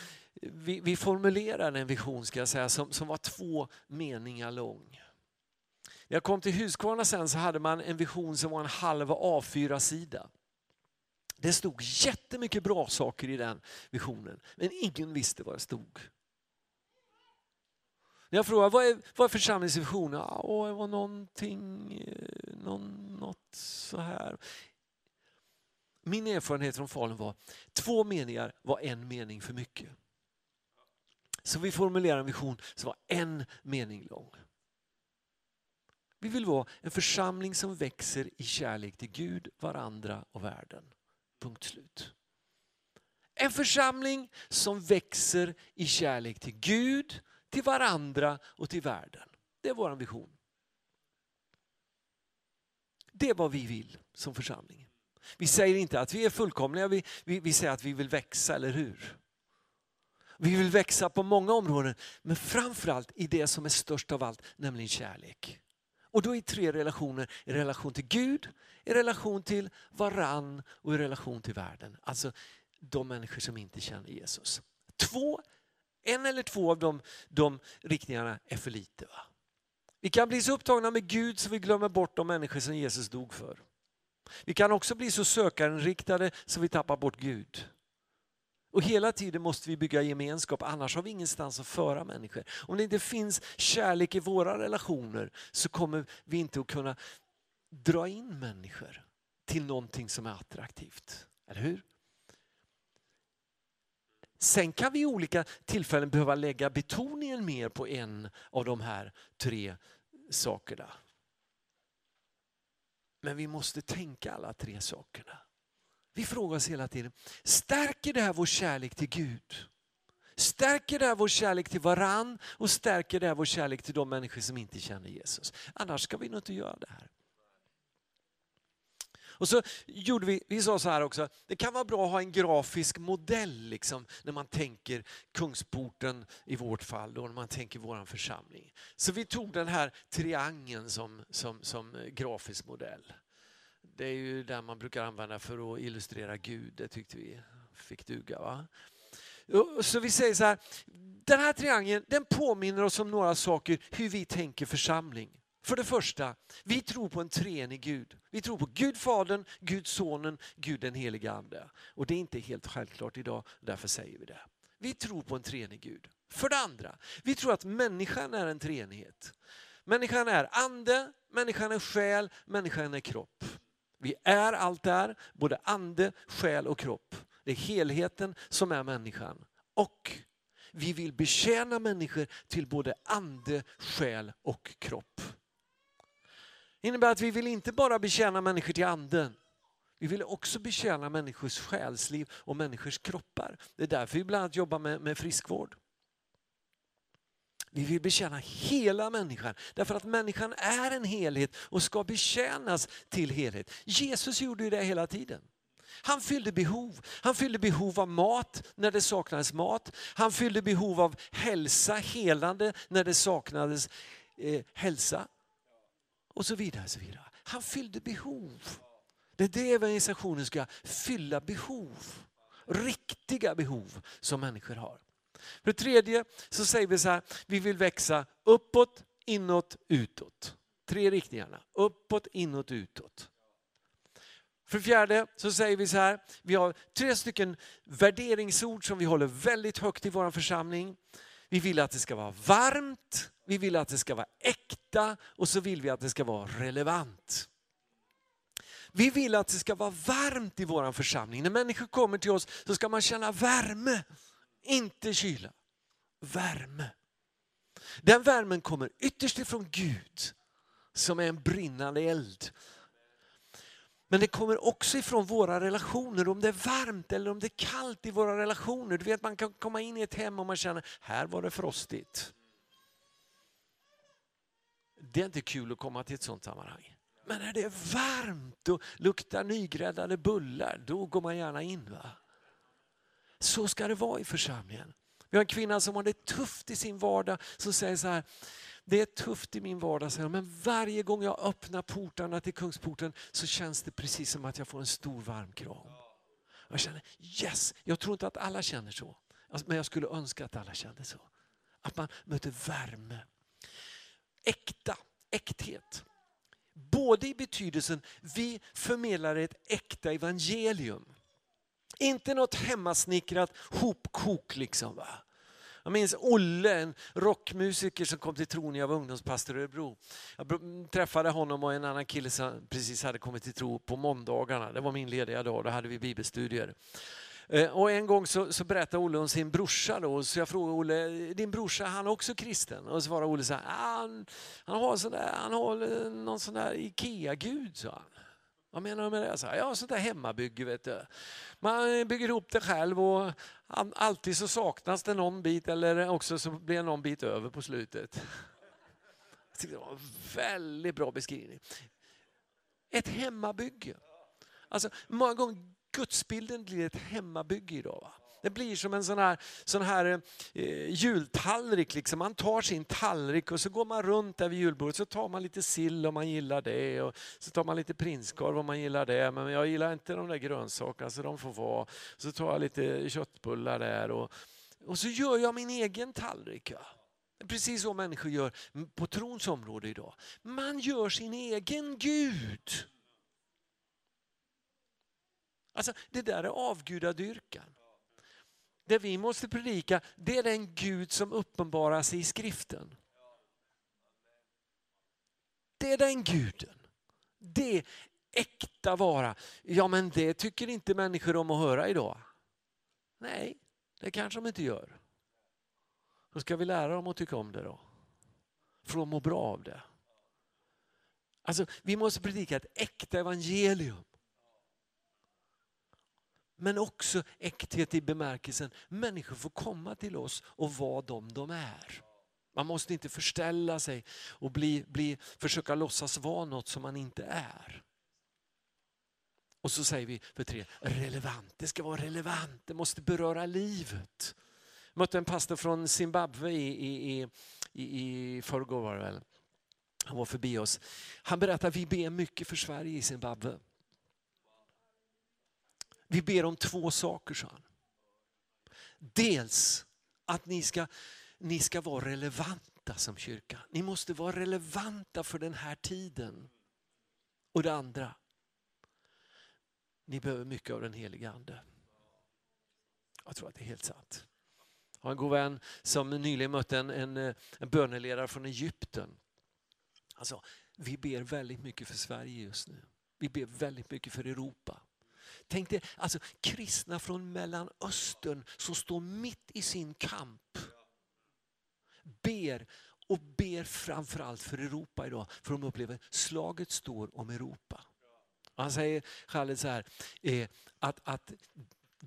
Speaker 1: vi, vi formulerade en vision ska jag säga, som, som var två meningar lång. När jag kom till Huskvarna sen så hade man en vision som var en halv A4-sida. Det stod jättemycket bra saker i den visionen, men ingen visste vad det stod. När jag frågade vad är, vad är församlingsvision? Ja, det var någonting, eh, någon, något så här. Min erfarenhet från Falun var två meningar var en mening för mycket. Så vi formulerade en vision som var en mening lång. Vi vill vara en församling som växer i kärlek till Gud, varandra och världen. Punkt slut. En församling som växer i kärlek till Gud, till varandra och till världen. Det är vår vision. Det är vad vi vill som församling. Vi säger inte att vi är fullkomliga, vi, vi, vi säger att vi vill växa, eller hur? Vi vill växa på många områden, men framförallt i det som är störst av allt, nämligen kärlek. Och då är tre relationer, i relation till Gud, i relation till varann och i relation till världen. Alltså de människor som inte känner Jesus. Två, en eller två av de, de riktningarna är för lite. Va? Vi kan bli så upptagna med Gud så vi glömmer bort de människor som Jesus dog för. Vi kan också bli så sökarinriktade så vi tappar bort Gud. Och hela tiden måste vi bygga gemenskap, annars har vi ingenstans att föra människor. Om det inte finns kärlek i våra relationer så kommer vi inte att kunna dra in människor till någonting som är attraktivt. Eller hur? Sen kan vi i olika tillfällen behöva lägga betoningen mer på en av de här tre sakerna. Men vi måste tänka alla tre sakerna. Vi frågar oss hela tiden, stärker det här vår kärlek till Gud? Stärker det här vår kärlek till varann och stärker det här vår kärlek till de människor som inte känner Jesus? Annars ska vi nog inte göra det här. Och så gjorde vi, vi sa så här också, det kan vara bra att ha en grafisk modell liksom, när man tänker Kungsporten i vårt fall, då, när man tänker vår församling. Så vi tog den här triangeln som, som, som grafisk modell. Det är ju den man brukar använda för att illustrera Gud, det tyckte vi fick duga. Va? Så vi säger så här, den här triangeln den påminner oss om några saker hur vi tänker församling. För det första, vi tror på en treenig Gud. Vi tror på Gud Fadern, Gud Sonen, Gud den helige Ande. Och det är inte helt självklart idag, därför säger vi det. Vi tror på en treenig Gud. För det andra, vi tror att människan är en treenighet. Människan är ande, människan är själ, människan är kropp. Vi är allt där, både ande, själ och kropp. Det är helheten som är människan. Och vi vill betjäna människor till både ande, själ och kropp. Det innebär att vi vill inte bara betjäna människor till anden. Vi vill också betjäna människors själsliv och människors kroppar. Det är därför vi bland annat jobbar med, med friskvård. Vi vill betjäna hela människan därför att människan är en helhet och ska betjänas till helhet. Jesus gjorde ju det hela tiden. Han fyllde behov. Han fyllde behov av mat när det saknades mat. Han fyllde behov av hälsa, helande när det saknades eh, hälsa. Och så vidare. så vidare. Han fyllde behov. Det är det evangelisationen ska fylla behov. Riktiga behov som människor har. För det tredje så säger vi så här, vi vill växa uppåt, inåt, utåt. Tre riktningarna, uppåt, inåt, utåt. För det fjärde så säger vi så här, vi har tre stycken värderingsord som vi håller väldigt högt i vår församling. Vi vill att det ska vara varmt, vi vill att det ska vara äkta och så vill vi att det ska vara relevant. Vi vill att det ska vara varmt i vår församling. När människor kommer till oss så ska man känna värme, inte kyla. Värme. Den värmen kommer ytterst ifrån Gud som är en brinnande eld men det kommer också ifrån våra relationer, om det är varmt eller om det är kallt i våra relationer. Du vet man kan komma in i ett hem och man känner, här var det frostigt. Det är inte kul att komma till ett sånt sammanhang. Men när det är varmt och luktar nygräddade bullar, då går man gärna in. va? Så ska det vara i församlingen. Vi har en kvinna som har det tufft i sin vardag som säger så här, det är tufft i min vardag, säger men varje gång jag öppnar portarna till Kungsporten så känns det precis som att jag får en stor varm kram. Jag känner yes, jag tror inte att alla känner så. Alltså, men jag skulle önska att alla kände så. Att man möter värme. Äkta, äkthet. Både i betydelsen, vi förmedlar ett äkta evangelium. Inte något hemmasnickrat hopkok liksom. Va? Jag minns Olle, en rockmusiker som kom till tro när jag var ungdomspastor i Örebro. Jag träffade honom och en annan kille som precis hade kommit till tro på måndagarna. Det var min lediga dag, då hade vi bibelstudier. Eh, och en gång så, så berättade Olle om sin brorsa då, så jag frågade Olle, din brorsa han är också kristen? Och så svarade Olle så här, han, han, har sådär, han har någon sån där Ikea-gud, sa han. Vad menar du med det? Så ja, sånt där hemmabygge vet du. Man bygger ihop det själv och alltid så saknas det någon bit eller också så blir det någon bit över på slutet. Det var en väldigt bra beskrivning. Ett hemmabygge. Alltså, många gånger gudsbilden blir ett hemmabygge idag. Va? Det blir som en sån här, sån här eh, jultallrik. Liksom. Man tar sin tallrik och så går man runt där vid julbordet. Så tar man lite sill om man gillar det. Och så tar man lite prinskorv om man gillar det. Men jag gillar inte de där grönsakerna så de får vara. Så tar jag lite köttbullar där. Och, och så gör jag min egen tallrik. Ja. Precis så människor gör på trons område idag. Man gör sin egen Gud. Alltså, det där är avgudadyrkan. Det vi måste predika, det är den Gud som uppenbarar sig i skriften. Det är den guden. Det äkta vara. Ja men det tycker inte människor om att höra idag. Nej, det kanske de inte gör. Då ska vi lära dem att tycka om det då. För att må bra av det. Alltså, vi måste predika ett äkta evangelium. Men också äkthet i bemärkelsen, människor får komma till oss och vara de de är. Man måste inte förställa sig och bli, bli, försöka låtsas vara något som man inte är. Och så säger vi för tre, relevant. Det ska vara relevant, det måste beröra livet. Jag mötte en pastor från Zimbabwe i, i, i, i, i förrgår var det väl. Han var förbi oss. Han berättade att vi ber mycket för Sverige i Zimbabwe. Vi ber om två saker, sa han. Dels att ni ska, ni ska vara relevanta som kyrka. Ni måste vara relevanta för den här tiden. Och det andra, ni behöver mycket av den heliga Ande. Jag tror att det är helt sant. Jag har en god vän som nyligen mötte en, en, en böneledare från Egypten. Han sa, vi ber väldigt mycket för Sverige just nu. Vi ber väldigt mycket för Europa. Tänk dig alltså, kristna från Mellanöstern som står mitt i sin kamp. Ber och ber framförallt för Europa idag. För de upplever att slaget står om Europa. Han säger Khaled så här, eh, att, att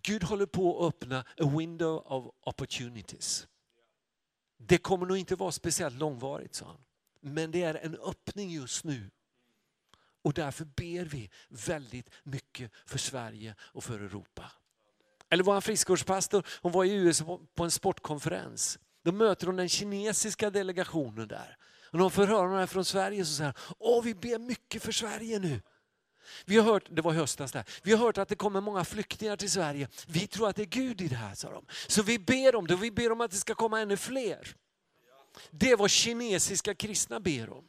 Speaker 1: Gud håller på att öppna a window of opportunities. Det kommer nog inte vara speciellt långvarigt, sa han. Men det är en öppning just nu. Och därför ber vi väldigt mycket för Sverige och för Europa. Eller vår friskvårdspastor, hon var i USA på en sportkonferens. Då möter hon den kinesiska delegationen där. Och när hon får höra från Sverige så säger hon, åh vi ber mycket för Sverige nu. Vi har hört, det var höstas där, vi har hört att det kommer många flyktingar till Sverige. Vi tror att det är Gud i det här, sa de. Så vi ber om det, vi ber om att det ska komma ännu fler. Det är vad kinesiska kristna ber om.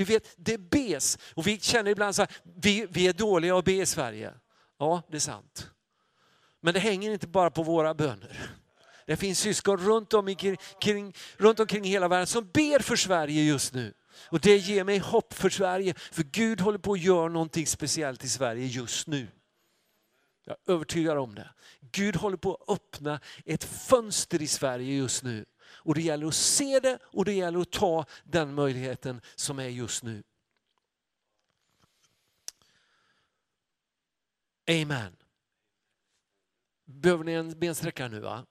Speaker 1: Du vet, det bes. Och vi känner ibland så här, vi, vi är dåliga att be i Sverige. Ja, det är sant. Men det hänger inte bara på våra böner. Det finns syskon runt, om i, kring, runt omkring hela världen som ber för Sverige just nu. Och det ger mig hopp för Sverige, för Gud håller på att göra någonting speciellt i Sverige just nu. Jag är övertygad om det. Gud håller på att öppna ett fönster i Sverige just nu. Och det gäller att se det och det gäller att ta den möjligheten som är just nu. Amen. Behöver ni en bensträckare nu? Va?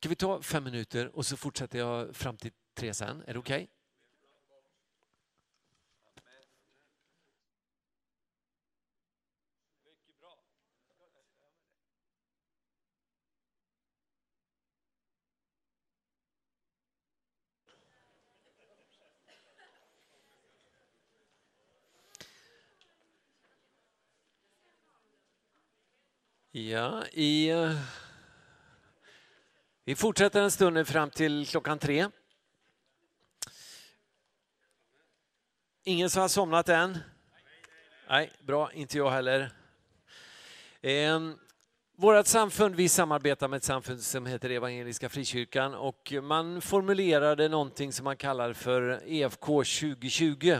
Speaker 1: Kan vi ta fem minuter och så fortsätter jag fram till tre sen? Är det okej? Okay? Ja, i, eh, vi fortsätter en stund fram till klockan tre. Ingen som har somnat än? Nej, bra, inte jag heller. Eh, vårt samfund, vi samarbetar med ett samfund som heter Evangeliska Frikyrkan och man formulerade någonting som man kallar för EFK 2020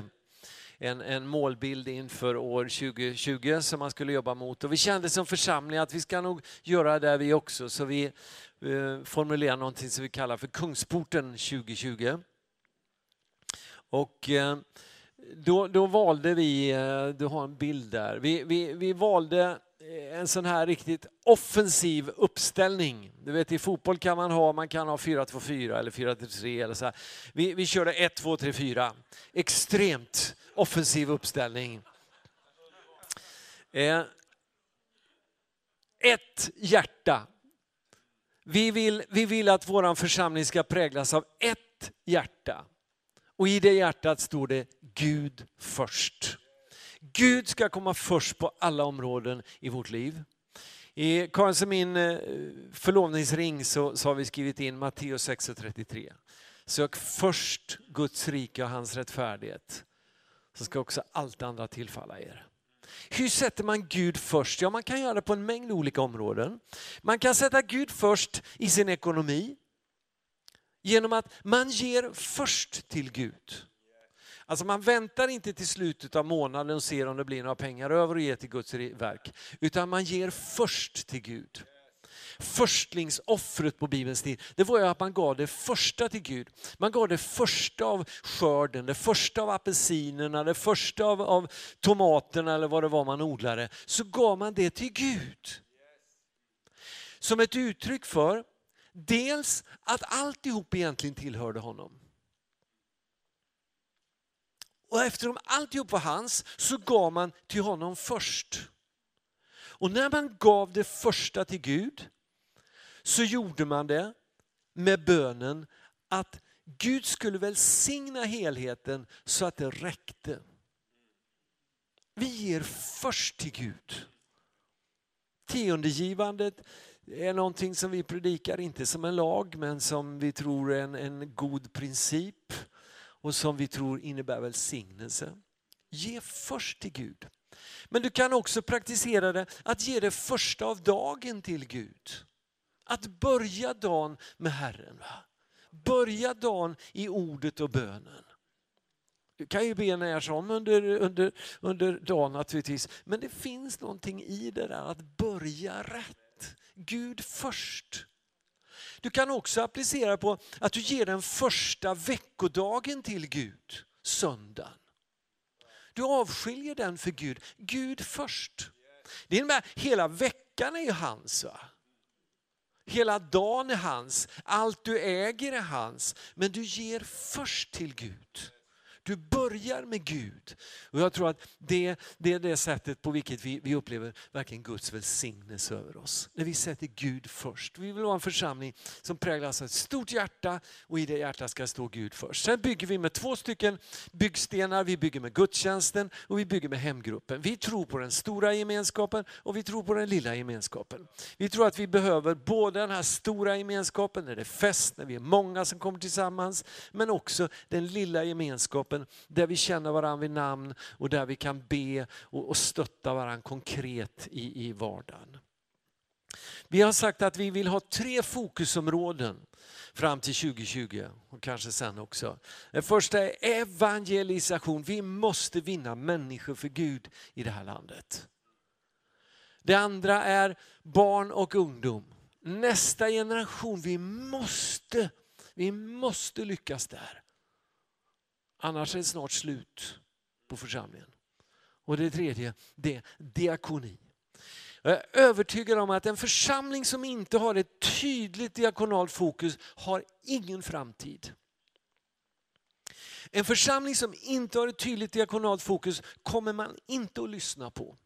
Speaker 1: en, en målbild inför år 2020 som man skulle jobba mot. Och vi kände som församling att vi ska nog göra det vi också, så vi eh, formulerar någonting som vi kallar för Kungsporten 2020. Och eh, då, då valde vi, eh, du har en bild där, vi, vi, vi valde Eh, en sån här riktigt offensiv uppställning. Du vet i fotboll kan man ha, man kan ha 4-2-4 eller 4-3 eller så här. Vi, vi körde 1-2-3-4. Extremt offensiv uppställning. Eh, ett hjärta. Vi vill, vi vill att vår församling ska präglas av ett hjärta. Och i det hjärtat står det Gud först. Gud ska komma först på alla områden i vårt liv. I Karins och min eh, förlovningsring så, så har vi skrivit in Matteus 6.33. Sök först Guds rike och hans rättfärdighet så ska också allt andra tillfalla er. Hur sätter man Gud först? Ja, man kan göra det på en mängd olika områden. Man kan sätta Gud först i sin ekonomi genom att man ger först till Gud. Alltså man väntar inte till slutet av månaden och ser om det blir några pengar över och ger till Guds verk, utan man ger först till Gud förstlingsoffret på Bibelns tid, det var ju att man gav det första till Gud. Man gav det första av skörden, det första av apelsinerna, det första av, av tomaterna eller vad det var man odlade. Så gav man det till Gud. Som ett uttryck för dels att alltihop egentligen tillhörde honom. Och eftersom alltihop var hans så gav man till honom först. Och när man gav det första till Gud så gjorde man det med bönen att Gud skulle välsigna helheten så att det räckte. Vi ger först till Gud. Tiondegivandet är någonting som vi predikar, inte som en lag, men som vi tror är en, en god princip och som vi tror innebär välsignelse. Ge först till Gud. Men du kan också praktisera det att ge det första av dagen till Gud. Att börja dagen med Herren. Va? Börja dagen i ordet och bönen. Du kan ju be när som under, under, under dagen naturligtvis. Men det finns någonting i det där att börja rätt. Gud först. Du kan också applicera på att du ger den första veckodagen till Gud, söndagen. Du avskiljer den för Gud. Gud först. Det innebär hela veckan är ju hans. Va? Hela dagen är hans, allt du äger är hans. Men du ger först till Gud. Du börjar med Gud. Och jag tror att det, det är det sättet på vilket vi, vi upplever verkligen Guds välsignelse över oss. När vi sätter Gud först. Vi vill vara en församling som präglas av ett stort hjärta och i det hjärtat ska stå Gud först. Sen bygger vi med två stycken byggstenar. Vi bygger med gudstjänsten och vi bygger med hemgruppen. Vi tror på den stora gemenskapen och vi tror på den lilla gemenskapen. Vi tror att vi behöver både den här stora gemenskapen när det är fest, när vi är många som kommer tillsammans, men också den lilla gemenskapen gemenskapen där vi känner varandra vid namn och där vi kan be och, och stötta varandra konkret i, i vardagen. Vi har sagt att vi vill ha tre fokusområden fram till 2020 och kanske sen också. Det första är evangelisation. Vi måste vinna människor för Gud i det här landet. Det andra är barn och ungdom. Nästa generation, vi måste, vi måste lyckas där. Annars är det snart slut på församlingen. Och det tredje, det är diakoni. Jag är övertygad om att en församling som inte har ett tydligt diakonalt fokus har ingen framtid. En församling som inte har ett tydligt diakonalt fokus kommer man inte att lyssna på.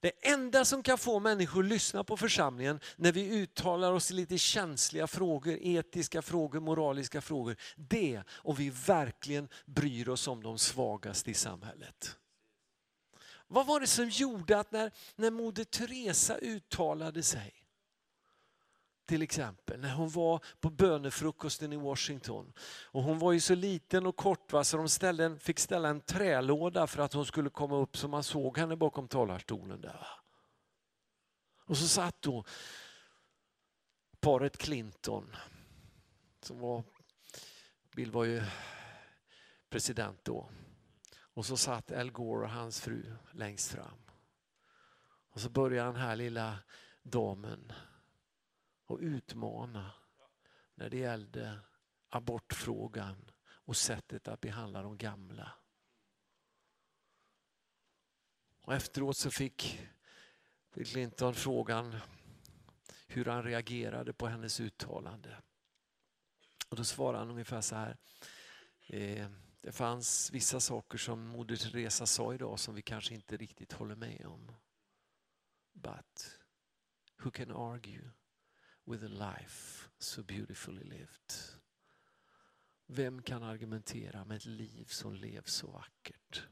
Speaker 1: Det enda som kan få människor att lyssna på församlingen när vi uttalar oss i lite känsliga frågor, etiska frågor, moraliska frågor, det är om vi verkligen bryr oss om de svagaste i samhället. Vad var det som gjorde att när, när Moder Teresa uttalade sig, till exempel när hon var på bönefrukosten i Washington. Och hon var ju så liten och kort va, så de ställde, fick ställa en trälåda för att hon skulle komma upp så man såg henne bakom talarstolen. där. Och så satt då paret Clinton, som var, Bill var ju president då. Och så satt Al Gore och hans fru längst fram. Och så började den här lilla damen och utmana när det gällde abortfrågan och sättet att behandla de gamla. Och efteråt så fick Bill Clinton frågan hur han reagerade på hennes uttalande. Och då svarade han ungefär så här. Eh, det fanns vissa saker som Moder Teresa sa idag som vi kanske inte riktigt håller med om. But who can argue with a life so beautifully lived. Vem kan argumentera med ett liv som levs så vackert?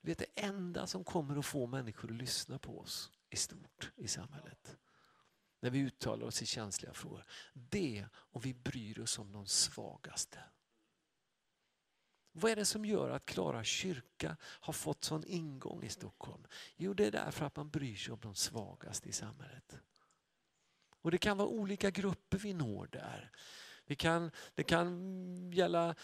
Speaker 1: Du vet, det enda som kommer att få människor att lyssna på oss i stort i samhället, när vi uttalar oss i känsliga frågor, det är om vi bryr oss om de svagaste. Vad är det som gör att Klara kyrka har fått sån ingång i Stockholm? Jo, det är därför att man bryr sig om de svagaste i samhället. Och det kan vara olika grupper vi når där. Vi kan, det kan gälla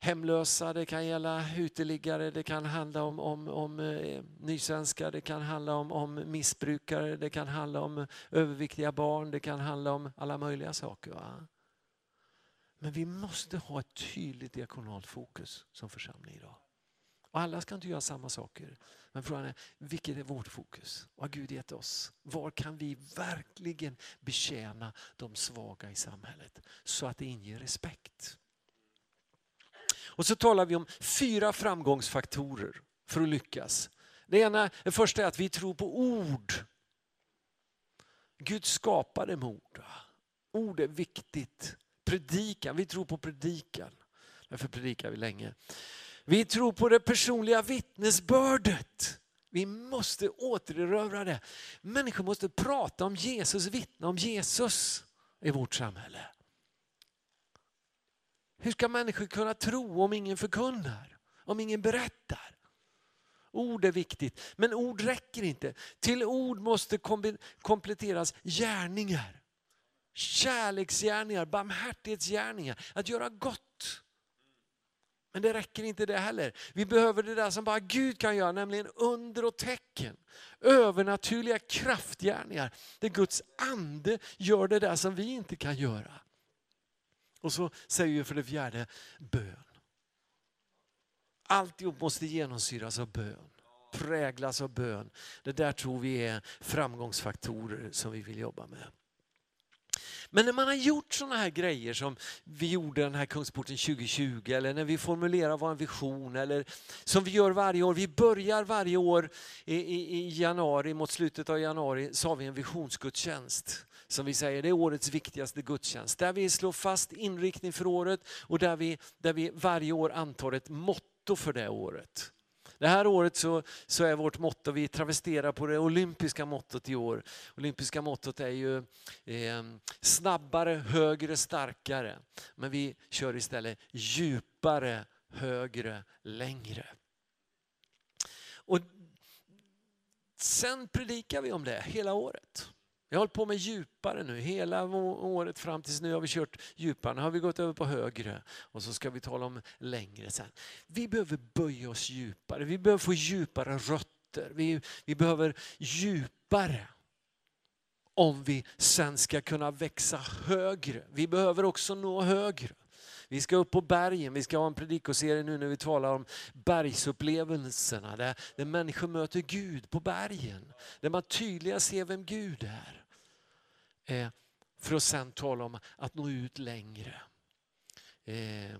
Speaker 1: hemlösa, det kan gälla uteliggare, det kan handla om, om, om eh, nysvenskar, det kan handla om, om missbrukare, det kan handla om överviktiga barn, det kan handla om alla möjliga saker. Va? Men vi måste ha ett tydligt diakonalt fokus som församling idag. Och alla ska inte göra samma saker. Men frågan är, vilket är vårt fokus? Vad har Gud gett oss? Var kan vi verkligen betjäna de svaga i samhället? Så att det inger respekt. Och så talar vi om fyra framgångsfaktorer för att lyckas. Det ena, det första är att vi tror på ord. Gud skapade med ord. Ord är viktigt. Predikan, vi tror på predikan. Därför predikar vi länge. Vi tror på det personliga vittnesbördet. Vi måste återerövra det. Människor måste prata om Jesus, vittna om Jesus i vårt samhälle. Hur ska människor kunna tro om ingen förkunnar? Om ingen berättar? Ord är viktigt, men ord räcker inte. Till ord måste kompletteras gärningar. Kärleksgärningar, barmhärtighetsgärningar, att göra gott. Men det räcker inte det heller. Vi behöver det där som bara Gud kan göra, nämligen under och tecken. Övernaturliga kraftgärningar, där Guds ande gör det där som vi inte kan göra. Och så säger vi för det fjärde, bön. Alltihop måste genomsyras av bön, präglas av bön. Det där tror vi är framgångsfaktorer som vi vill jobba med. Men när man har gjort sådana här grejer som vi gjorde den här Kungsporten 2020 eller när vi formulerar vår vision eller som vi gör varje år. Vi börjar varje år i, i, i januari, mot slutet av januari så har vi en visionsgudstjänst som vi säger, det är årets viktigaste gudstjänst. Där vi slår fast inriktning för året och där vi, där vi varje år antar ett motto för det året. Det här året så, så är vårt motto, vi travesterar på det olympiska mottot i år. Olympiska mottot är ju eh, snabbare, högre, starkare. Men vi kör istället djupare, högre, längre. Och Sen predikar vi om det hela året. Vi har hållit på med djupare nu. Hela året fram tills nu har vi kört djupare. Nu har vi gått över på högre och så ska vi tala om längre sen. Vi behöver böja oss djupare. Vi behöver få djupare rötter. Vi, vi behöver djupare om vi sen ska kunna växa högre. Vi behöver också nå högre. Vi ska upp på bergen, vi ska ha en predikoserie nu när vi talar om bergsupplevelserna. Där, där människor möter Gud på bergen. Där man tydligare ser vem Gud är. Eh, för att sen tala om att nå ut längre. Eh,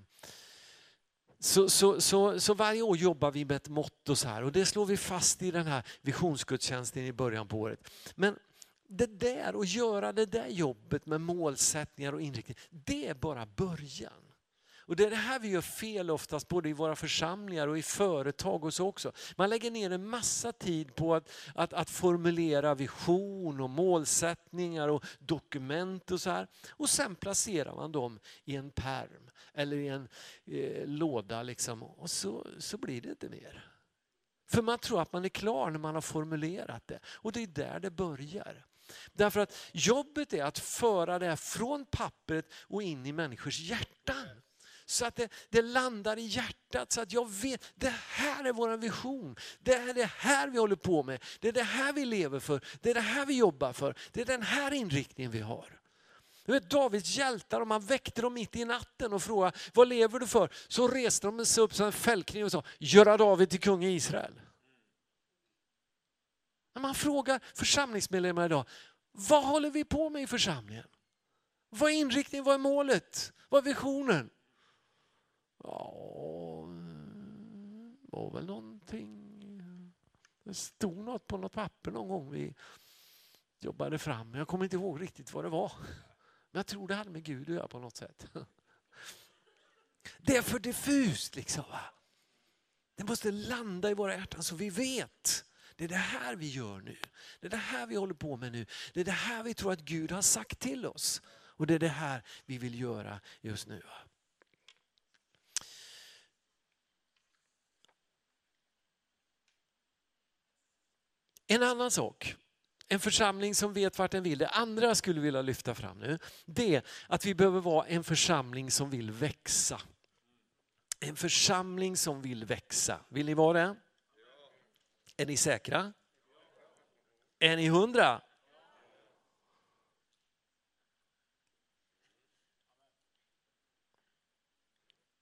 Speaker 1: så, så, så, så, varje år jobbar vi med ett motto så här och det slår vi fast i den här visionsgudstjänsten i början på året. Men det där, att göra det där jobbet med målsättningar och inriktning, det är bara början. Och Det är det här vi gör fel oftast, både i våra församlingar och i företag och så också. Man lägger ner en massa tid på att, att, att formulera vision och målsättningar och dokument och så här. Och sen placerar man dem i en perm eller i en eh, låda liksom, och så, så blir det inte mer. För man tror att man är klar när man har formulerat det. Och det är där det börjar. Därför att jobbet är att föra det här från pappret och in i människors hjärtan. Så att det, det, landar i hjärtat så att jag vet, det här är vår vision. Det är det här vi håller på med. Det är det här vi lever för. Det är det här vi jobbar för. Det är den här inriktningen vi har. Du vet, Davids hjältar, om man väckte dem mitt i natten och frågade vad lever du för? Så reste de sig upp som en fällkniv och sa, göra David till kung i Israel. När man frågar församlingsmedlemmar idag, vad håller vi på med i församlingen? Vad är inriktningen, vad är målet, vad är visionen? Ja, det var väl någonting. Det stod något på något papper någon gång vi jobbade fram. Jag kommer inte ihåg riktigt vad det var. Men jag tror det hade med Gud att göra på något sätt. Det är för diffust liksom. Va? Det måste landa i våra hjärtan så vi vet. Det är det här vi gör nu. Det är det här vi håller på med nu. Det är det här vi tror att Gud har sagt till oss. Och det är det här vi vill göra just nu. En annan sak, en församling som vet vart den vill, det andra jag skulle vilja lyfta fram nu, det är att vi behöver vara en församling som vill växa. En församling som vill växa. Vill ni vara det? Är ni säkra? Är ni hundra?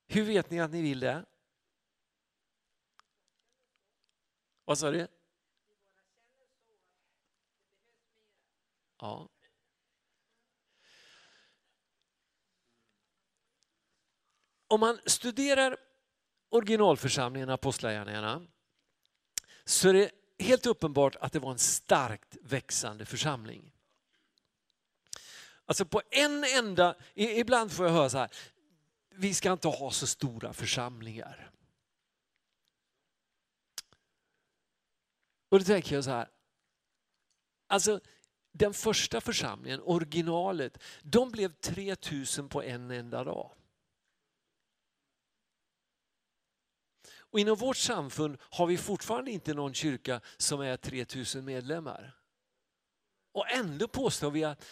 Speaker 1: Hur vet ni att ni vill det? Vad sa du? Ja. Om man studerar originalförsamlingen Apostlagärningarna så är det helt uppenbart att det var en starkt växande församling. Alltså på en enda, ibland får jag höra så här, vi ska inte ha så stora församlingar. Och då tänker jag så här, alltså den första församlingen, originalet, de blev 3000 på en enda dag. Och inom vårt samfund har vi fortfarande inte någon kyrka som är 3000 medlemmar. Och ändå påstår vi att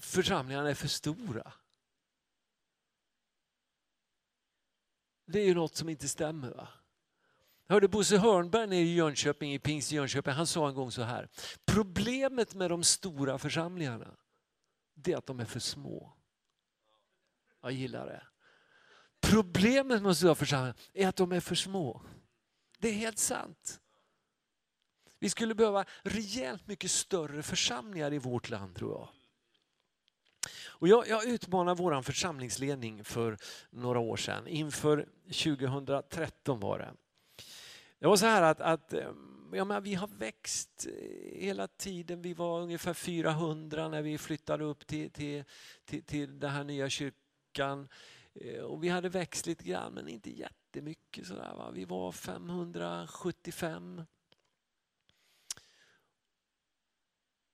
Speaker 1: församlingarna är för stora. Det är ju något som inte stämmer. va? Jag hörde Bosse Hörnberg nere i Jönköping, i Pingst Jönköping, han sa en gång så här. Problemet med de stora församlingarna, det är att de är för små. Jag gillar det. Problemet med de stora församlingarna är att de är för små. Det är helt sant. Vi skulle behöva rejält mycket större församlingar i vårt land tror jag. Och jag, jag utmanade vår församlingsledning för några år sedan, inför 2013 var det. Det var så här att, att ehm, ja, men vi har växt eh, hela tiden. Vi var ungefär 400 när vi flyttade upp till, till, till, till den här nya kyrkan. Eh, och vi hade växt lite grann men inte jättemycket. Sådär, va? Vi var 575.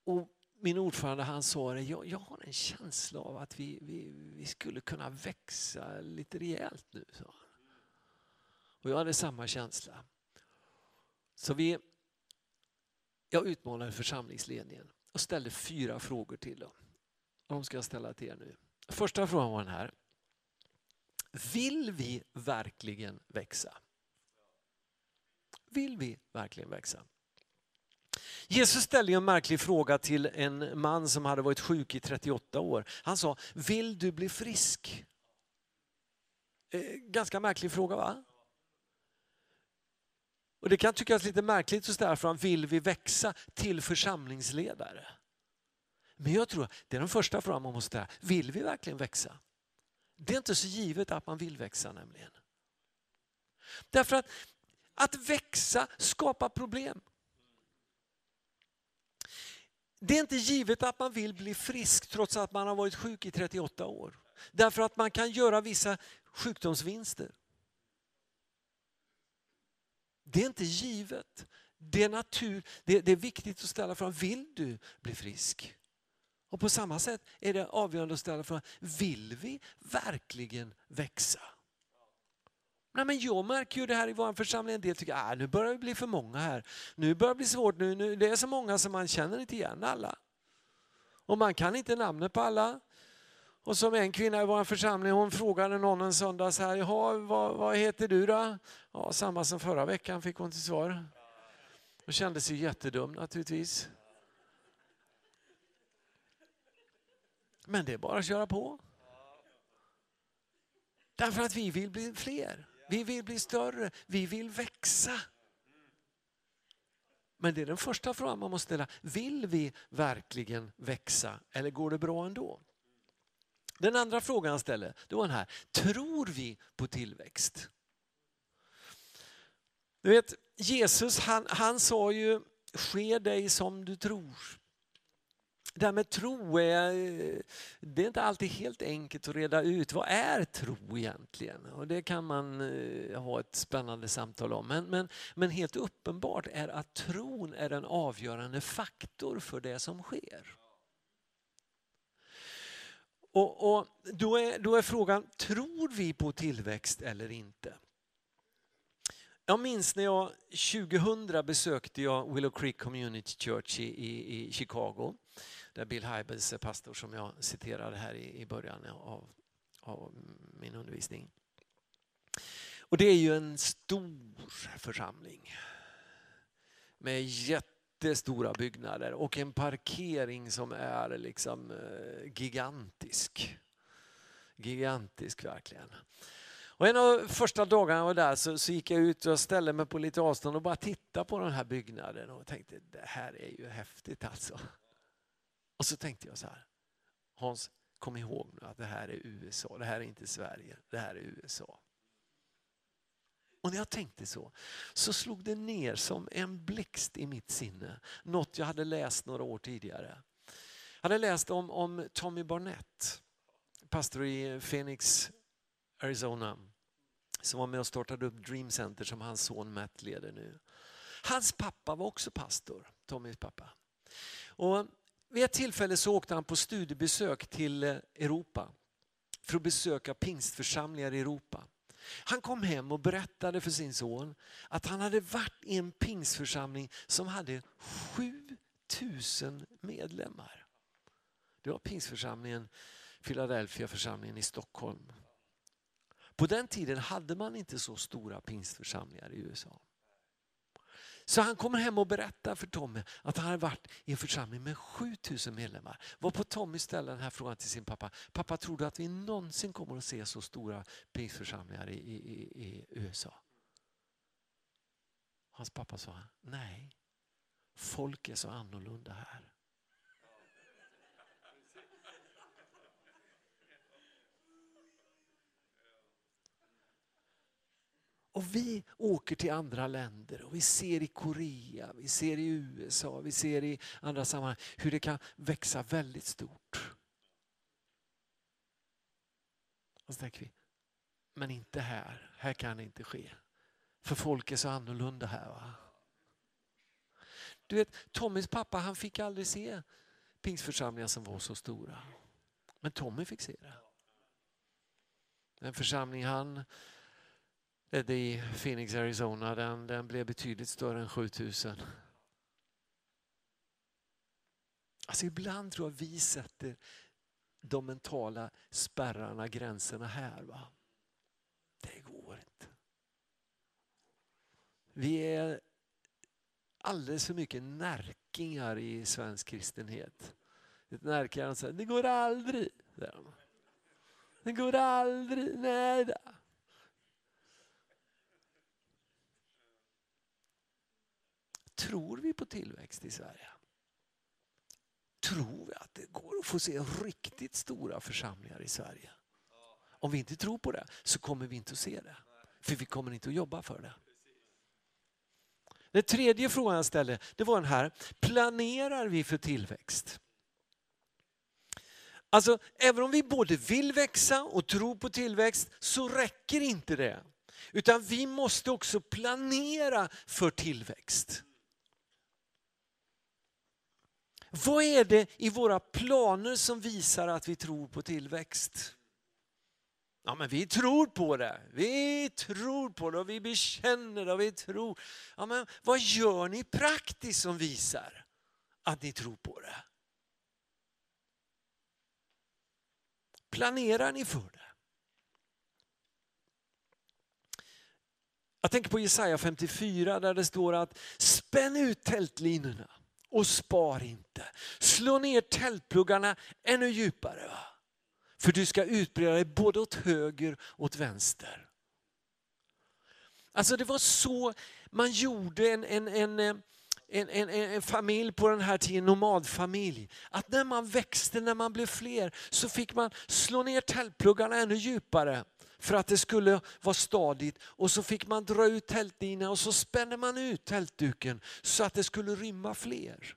Speaker 1: Och min ordförande han sa det, jag, jag har en känsla av att vi, vi, vi skulle kunna växa lite rejält nu. Så. Och jag hade samma känsla. Så vi, jag utmanade församlingsledningen och ställde fyra frågor till dem. De ska jag ställa till er nu. Första frågan var den här. Vill vi verkligen växa? Vill vi verkligen växa? Jesus ställde en märklig fråga till en man som hade varit sjuk i 38 år. Han sa, vill du bli frisk? Eh, ganska märklig fråga va? Och Det kan tyckas lite märkligt att ställa frågan, vill vi växa till församlingsledare? Men jag tror det är den första frågan man måste ställa, vill vi verkligen växa? Det är inte så givet att man vill växa nämligen. Därför att att växa skapar problem. Det är inte givet att man vill bli frisk trots att man har varit sjuk i 38 år. Därför att man kan göra vissa sjukdomsvinster. Det är inte givet. Det är, natur, det, det är viktigt att ställa frågan, vill du bli frisk? Och på samma sätt är det avgörande att ställa frågan, vill vi verkligen växa? Nej, men jag märker ju det här i vår församling, en del tycker att äh, nu börjar det bli för många här. Nu börjar det bli svårt, nu, nu, det är så många som man känner inte igen alla. Och man kan inte namnet på alla. Och som en kvinna i vår församling, hon frågade någon en söndag så här, Jaha, vad, vad heter du då? Ja, samma som förra veckan fick hon till svar. Och kände sig jättedum naturligtvis. Men det är bara att köra på. Därför att vi vill bli fler. Vi vill bli större. Vi vill växa. Men det är den första frågan man måste ställa. Vill vi verkligen växa eller går det bra ändå? Den andra frågan han ställer, det var den här. Tror vi på tillväxt? Du vet, Jesus han, han sa ju, ske dig som du tror. Det här med tro är, det är inte alltid helt enkelt att reda ut. Vad är tro egentligen? Och det kan man eh, ha ett spännande samtal om. Men, men, men helt uppenbart är att tron är en avgörande faktor för det som sker. Och, och då, är, då är frågan, tror vi på tillväxt eller inte? Jag minns när jag 2000 besökte jag Willow Creek Community Church i, i, i Chicago. Där Bill Hybels är pastor som jag citerade här i, i början av, av min undervisning. Och det är ju en stor församling. Med jättestora byggnader och en parkering som är liksom eh, gigantisk. Gigantisk verkligen. Och en av första dagarna jag var där så, så, gick jag ut och ställde mig på lite avstånd och bara tittade på den här byggnaden och tänkte det här är ju häftigt alltså. Och så tänkte jag så här, Hans kom ihåg nu att det här är USA, det här är inte Sverige, det här är USA. Och när jag tänkte så, så slog det ner som en blixt i mitt sinne. Något jag hade läst några år tidigare. Jag hade läst om, om Tommy Barnett, pastor i Phoenix Arizona som var med och startade upp Dream Center som hans son Matt leder nu. Hans pappa var också pastor, Tommys pappa. Och vid ett tillfälle så åkte han på studiebesök till eh, Europa för att besöka pingstförsamlingar i Europa. Han kom hem och berättade för sin son att han hade varit i en pingstförsamling som hade 7000 medlemmar. Det var pingstförsamlingen, Philadelphia församlingen i Stockholm. På den tiden hade man inte så stora pingstförsamlingar i USA. Så han kommer hem och berättar för Tommy att han hade varit i en församling med 7000 medlemmar. Var på Tommy ställer den här frågan till sin pappa. Pappa, tror du att vi någonsin kommer att se så stora pingstförsamlingar i, i, i USA? Hans pappa sa, nej, folk är så annorlunda här. Och vi åker till andra länder och vi ser i Korea, vi ser i USA, vi ser i andra sammanhang hur det kan växa väldigt stort. Och så tänker vi, men inte här, här kan det inte ske. För folk är så annorlunda här. Va? Du vet, Tommys pappa han fick aldrig se pingstförsamlingar som var så stora. Men Tommy fick se det. Den församling han Eh, ledde i Phoenix, Arizona, den, den blev betydligt större än 7000. Alltså ibland tror jag vi sätter de mentala spärrarna, gränserna här. Va? Det går inte. Vi är alldeles för mycket närkingar i svensk kristenhet. Ett närkar säger, det går aldrig. Det går aldrig, nej då. Tror vi på tillväxt i Sverige? Tror vi att det går att få se riktigt stora församlingar i Sverige? Om vi inte tror på det så kommer vi inte att se det. För vi kommer inte att jobba för det. Den tredje frågan jag ställde det var den här, planerar vi för tillväxt? Alltså, även om vi både vill växa och tror på tillväxt så räcker inte det. Utan vi måste också planera för tillväxt. Vad är det i våra planer som visar att vi tror på tillväxt? Ja, men vi tror på det. Vi tror på det och vi bekänner det och vi tror. Ja, men vad gör ni praktiskt som visar att ni tror på det? Planerar ni för det? Jag tänker på Jesaja 54 där det står att spänn ut tältlinorna och spar inte. Slå ner tältpluggarna ännu djupare. Va? För du ska utbreda dig både åt höger och åt vänster. Alltså det var så man gjorde en, en, en, eh, en, en, en, familj på den här tiden, nomadfamilj. Att när man växte, när man blev fler, så fick man slå ner tältpluggarna ännu djupare för att det skulle vara stadigt. Och så fick man dra ut tältdynan och så spände man ut tältduken så att det skulle rymma fler.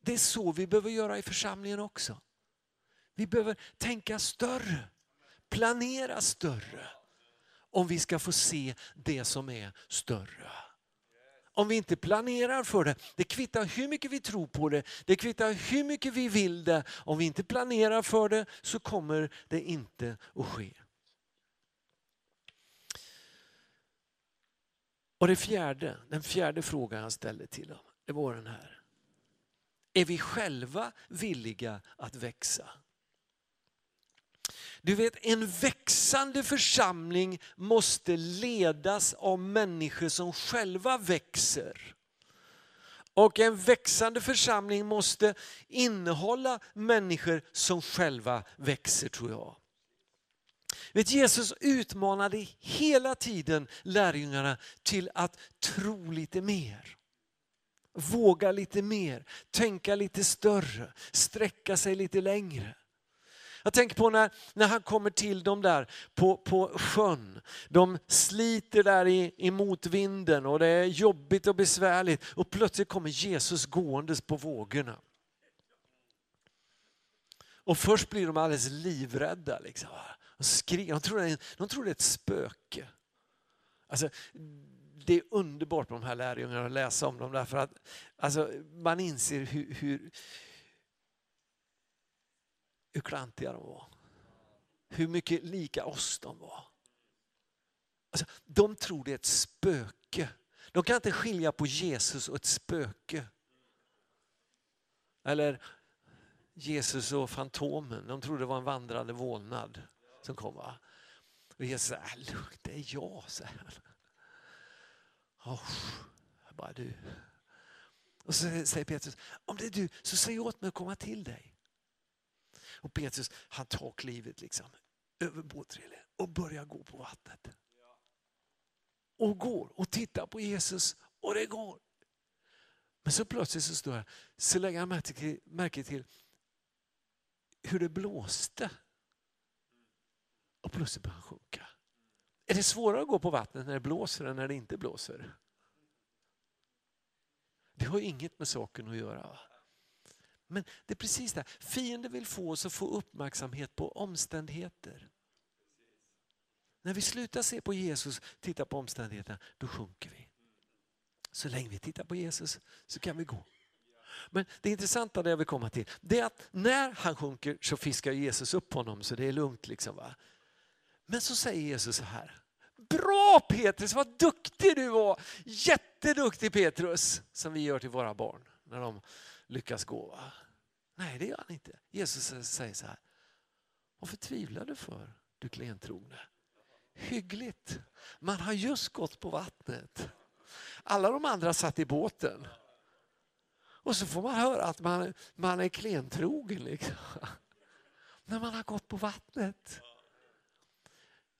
Speaker 1: Det är så vi behöver göra i församlingen också. Vi behöver tänka större, planera större om vi ska få se det som är större. Om vi inte planerar för det, det kvittar hur mycket vi tror på det, det kvittar hur mycket vi vill det. Om vi inte planerar för det så kommer det inte att ske. Och det fjärde, den fjärde frågan han ställde till dem, det var den här. Är vi själva villiga att växa? Du vet, en växande församling måste ledas av människor som själva växer. Och en växande församling måste innehålla människor som själva växer tror jag. Vet, Jesus utmanade hela tiden lärjungarna till att tro lite mer. Våga lite mer, tänka lite större, sträcka sig lite längre. Jag tänker på när, när han kommer till dem där på, på sjön. De sliter där i, i motvinden och det är jobbigt och besvärligt och plötsligt kommer Jesus gåendes på vågorna. Och först blir de alldeles livrädda. Liksom. De, skriker, de, tror det är, de tror det är ett spöke. Alltså, det är underbart med de här lärjungarna att läsa om dem därför att alltså, man inser hur, hur, hur klantiga de var. Hur mycket lika oss de var. Alltså, de tror det är ett spöke. De kan inte skilja på Jesus och ett spöke. Eller Jesus och Fantomen, de trodde det var en vandrande vålnad som kom. Va? Och Jesus sa, äh, lugn, det är jag, så här. Oh, bara du. Och så säger Petrus, om det är du så säg åt mig att komma till dig. Och Petrus han tar klivet liksom, över båtrelen och börjar gå på vattnet. Och går och tittar på Jesus och det går. Men så plötsligt så står jag, så lägger han märke till hur det blåste. Och plötsligt börjar han sjunka. Är det svårare att gå på vattnet när det blåser än när det inte blåser? Det har inget med saken att göra. Men det är precis det Fienden vill få oss att få uppmärksamhet på omständigheter. När vi slutar se på Jesus, titta på omständigheterna, då sjunker vi. Så länge vi tittar på Jesus så kan vi gå. Men det intressanta det jag vill komma till, det är att när han sjunker så fiskar Jesus upp honom så det är lugnt. Liksom, va? Men så säger Jesus så här, bra Petrus, vad duktig du var, jätteduktig Petrus, som vi gör till våra barn när de lyckas gå. Va? Nej det gör han inte. Jesus säger så här, varför tvivlar du för du klentrogne? Hyggligt, man har just gått på vattnet. Alla de andra satt i båten. Och så får man höra att man, man är klentrogen. Liksom. När man har gått på vattnet.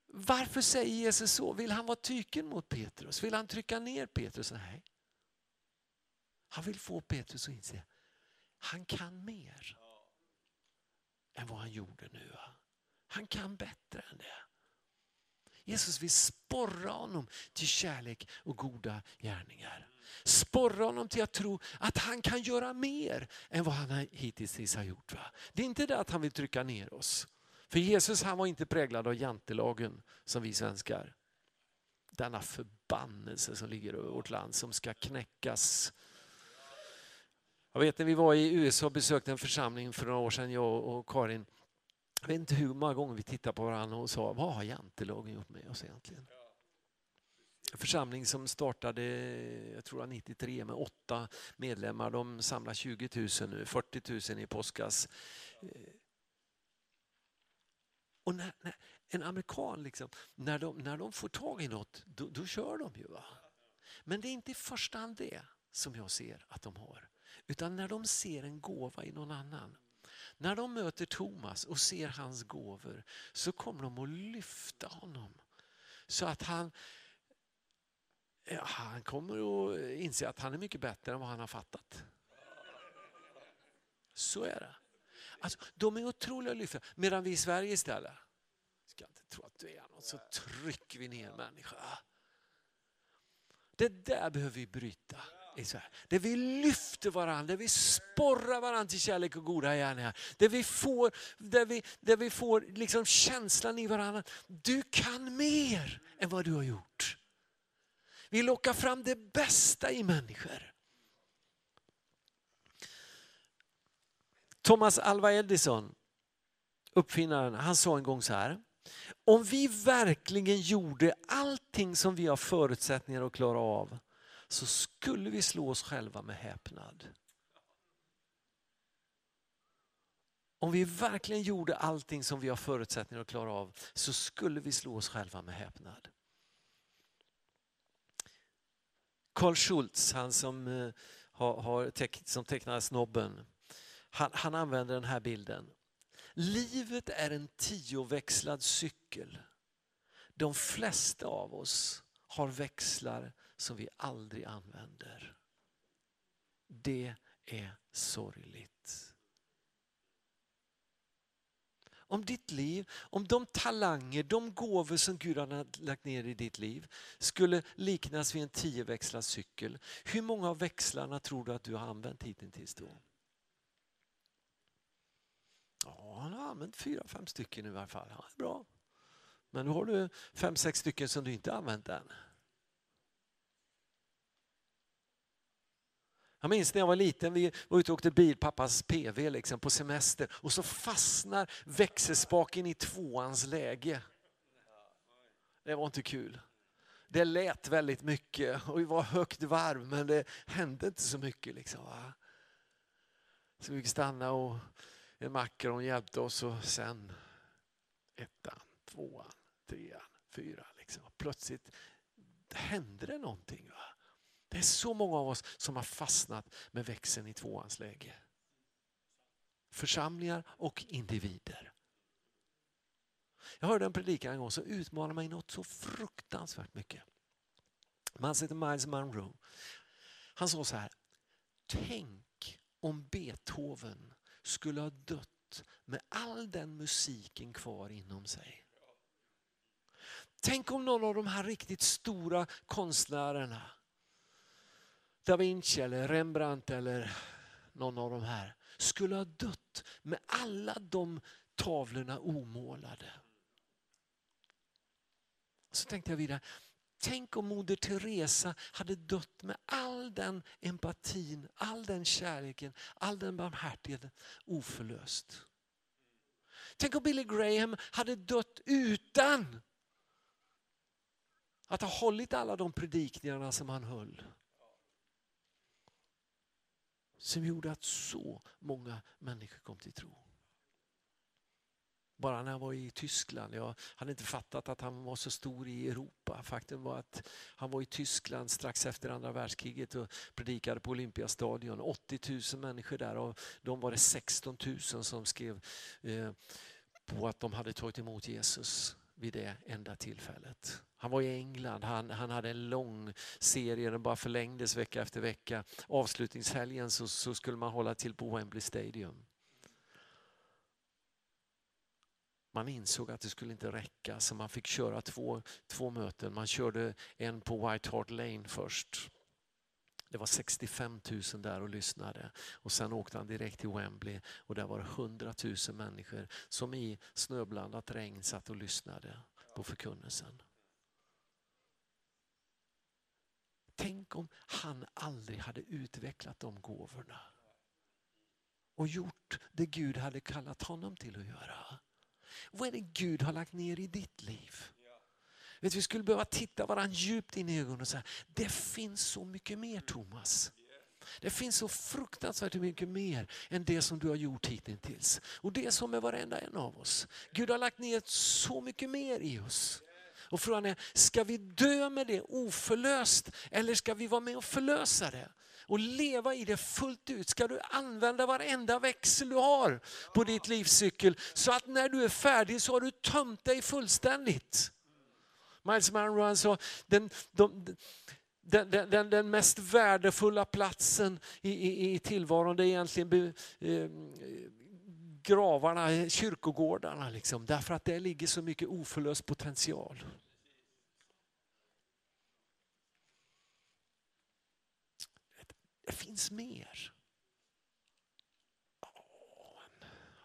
Speaker 1: Varför säger Jesus så? Vill han vara tyken mot Petrus? Vill han trycka ner Petrus? Nej. Han vill få Petrus att inse han kan mer än vad han gjorde nu. Han kan bättre än det. Jesus vill sporra honom till kärlek och goda gärningar. Sporra honom till att tro att han kan göra mer än vad han hittills har gjort. Va? Det är inte det att han vill trycka ner oss. För Jesus han var inte präglad av jantelagen som vi svenskar. Denna förbannelse som ligger över vårt land som ska knäckas. Jag vet när vi var i USA och besökte en församling för några år sedan, jag och Karin. Jag vet inte hur många gånger vi tittade på varandra och sa, vad har jantelagen gjort med oss egentligen? En församling som startade, jag tror 93 med åtta medlemmar. De samlar 20 000 nu, 40 000 i påskas. Eh, och när, när, en amerikan, liksom, när, de, när de får tag i något, då, då kör de ju. Va? Men det är inte i första hand det som jag ser att de har. Utan när de ser en gåva i någon annan. När de möter Thomas och ser hans gåvor så kommer de att lyfta honom. Så att han, ja, han kommer att inse att han är mycket bättre än vad han har fattat. Så är det. Alltså, de är otroliga lyfta. Medan vi i Sverige istället, ska inte tro att du är något, så trycker vi ner människor. Det där behöver vi bryta. Där vi lyfter varandra, där vi sporrar varandra till kärlek och goda gärningar. Där vi får, där vi, där vi får liksom känslan i varandra, du kan mer än vad du har gjort. Vi lockar fram det bästa i människor. Thomas Alva Edison, uppfinnaren, han sa en gång så här. Om vi verkligen gjorde allting som vi har förutsättningar att klara av så skulle vi slå oss själva med häpnad. Om vi verkligen gjorde allting som vi har förutsättningar att klara av så skulle vi slå oss själva med häpnad. Carl Schultz, han som, eh, har, har teck, som tecknar snobben, han, han använder den här bilden. Livet är en tioväxlad cykel. De flesta av oss har växlar som vi aldrig använder. Det är sorgligt. Om ditt liv, om de talanger, de gåvor som Gud har lagt ner i ditt liv skulle liknas vid en tioväxlad cykel. Hur många av växlarna tror du att du har använt hittills då? Ja, han har använt fyra, fem stycken i varje fall. Ja, bra. Men nu har du fem, sex stycken som du inte har använt än. Jag minns när jag var liten, vi var ute och åkte bil, pappas PV liksom, på semester och så fastnar växelspaken i tvåans läge. Det var inte kul. Det lät väldigt mycket och vi var högt varv men det hände inte så mycket. Liksom, va? Så vi fick stanna och en makron hjälpte oss och sen ettan, tvåan, trean, fyran. Liksom. Plötsligt hände det någonting. Va? Det är så många av oss som har fastnat med växeln i tvåans läge. Församlingar och individer. Jag hörde en predikan en gång som utmanade mig något så fruktansvärt mycket. Man heter Miles Monroe. Han sa så här. Tänk om Beethoven skulle ha dött med all den musiken kvar inom sig. Tänk om någon av de här riktigt stora konstnärerna, Da Vinci eller Rembrandt eller någon av de här, skulle ha dött med alla de tavlorna omålade. Så tänkte jag vidare, tänk om Moder Teresa hade dött med all den empatin, all den kärleken, all den barmhärtigheten oförlöst. Tänk om Billy Graham hade dött utan att ha hållit alla de predikningarna som han höll. Som gjorde att så många människor kom till tro. Bara när han var i Tyskland. Jag hade inte fattat att han var så stor i Europa. Faktum var att han var i Tyskland strax efter andra världskriget och predikade på Olympiastadion. 80 000 människor där och de var det 16 000 som skrev eh, på att de hade tagit emot Jesus vid det enda tillfället. Han var i England, han, han hade en lång serie, den bara förlängdes vecka efter vecka. Avslutningshelgen så, så skulle man hålla till på Wembley Stadium. Man insåg att det skulle inte räcka så man fick köra två, två möten. Man körde en på White Hart Lane först. Det var 65 000 där och lyssnade. Och Sen åkte han direkt till Wembley och där var det 100 000 människor som i snöblandat regn satt och lyssnade på förkunnelsen. Tänk om han aldrig hade utvecklat de gåvorna och gjort det Gud hade kallat honom till att göra. Vad är det Gud har lagt ner i ditt liv? Vet, vi skulle behöva titta varandra djupt in i ögonen och säga, det finns så mycket mer Thomas. Det finns så fruktansvärt mycket mer än det som du har gjort hittills. Och det är som med varenda en av oss. Gud har lagt ner så mycket mer i oss. Och frågan är, ska vi dö med det oförlöst eller ska vi vara med och förlösa det? och leva i det fullt ut ska du använda varenda växel du har på ditt livscykel så att när du är färdig så har du tömt dig fullständigt. Miles Monroe sa, den, de, den, den, den, mest värdefulla platsen i, i, i tillvaron det är egentligen eh, gravarna, kyrkogårdarna. Liksom, därför att där ligger så mycket oförlöst potential. Det finns mer.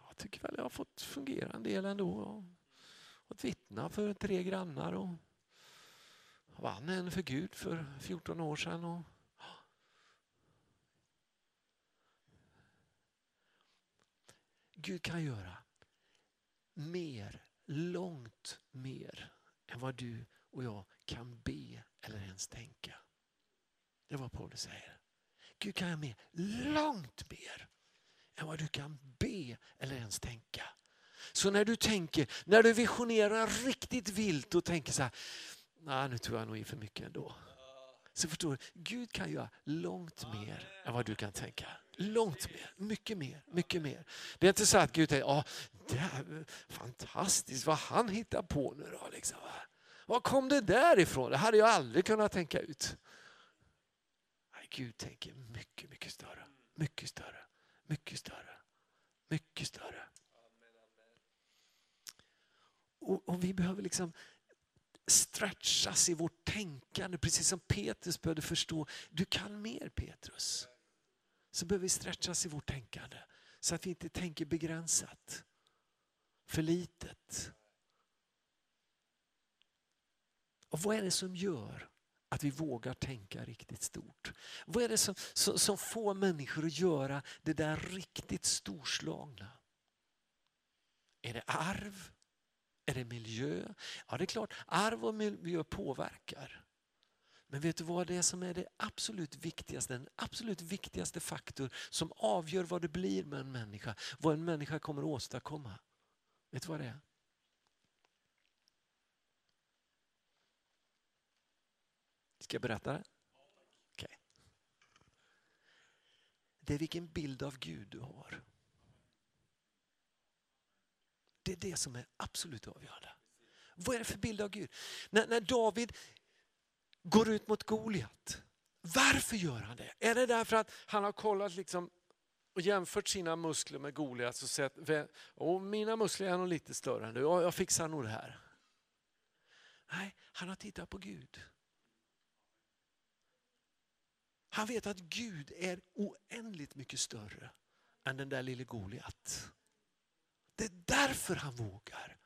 Speaker 1: Jag tycker väl jag har fått fungera en del ändå. Fått vittna för tre grannar och vann en för Gud för 14 år sedan. Och Gud kan göra mer, långt mer än vad du och jag kan be eller ens tänka. Det är vad Paulus säger. Gud kan göra mer, långt mer än vad du kan be eller ens tänka. Så när du tänker, när du visionerar riktigt vilt och tänker så här, nej nu tror jag nog i för mycket ändå. Så förstår du, Gud kan göra långt mer än vad du kan tänka. Långt mer, mycket mer, mycket mer. Det är inte så att Gud tänker, det är fantastiskt vad han hittar på nu då. Liksom. Var kom det där ifrån? Det hade jag aldrig kunnat tänka ut. Gud tänker mycket, mycket större. Mycket större. Mycket större. Mycket större. Och, och vi behöver liksom stretchas i vårt tänkande, precis som Petrus behövde förstå. Du kan mer Petrus. Så behöver vi stretchas i vårt tänkande. Så att vi inte tänker begränsat. För litet. Och vad är det som gör att vi vågar tänka riktigt stort? Vad är det som, som, som får människor att göra det där riktigt storslagna? Är det arv? Är det miljö? Ja, det är klart, arv och miljö påverkar. Men vet du vad det är som är det absolut viktigaste, den absolut viktigaste faktor som avgör vad det blir med en människa, vad en människa kommer att åstadkomma? Vet du vad det är? Ska jag berätta det? Okay. Det är vilken bild av Gud du har. Det är det som är absolut avgörande. Vad är det för bild av Gud? När, när David går ut mot Goliat, varför gör han det? Är det därför att han har kollat liksom och jämfört sina muskler med Goliats och sett, att mina muskler är nog lite större än du, jag fixar nog det här. Nej, han har tittat på Gud. Han vet att Gud är oändligt mycket större än den där lille Goliat. Det är därför han vågar.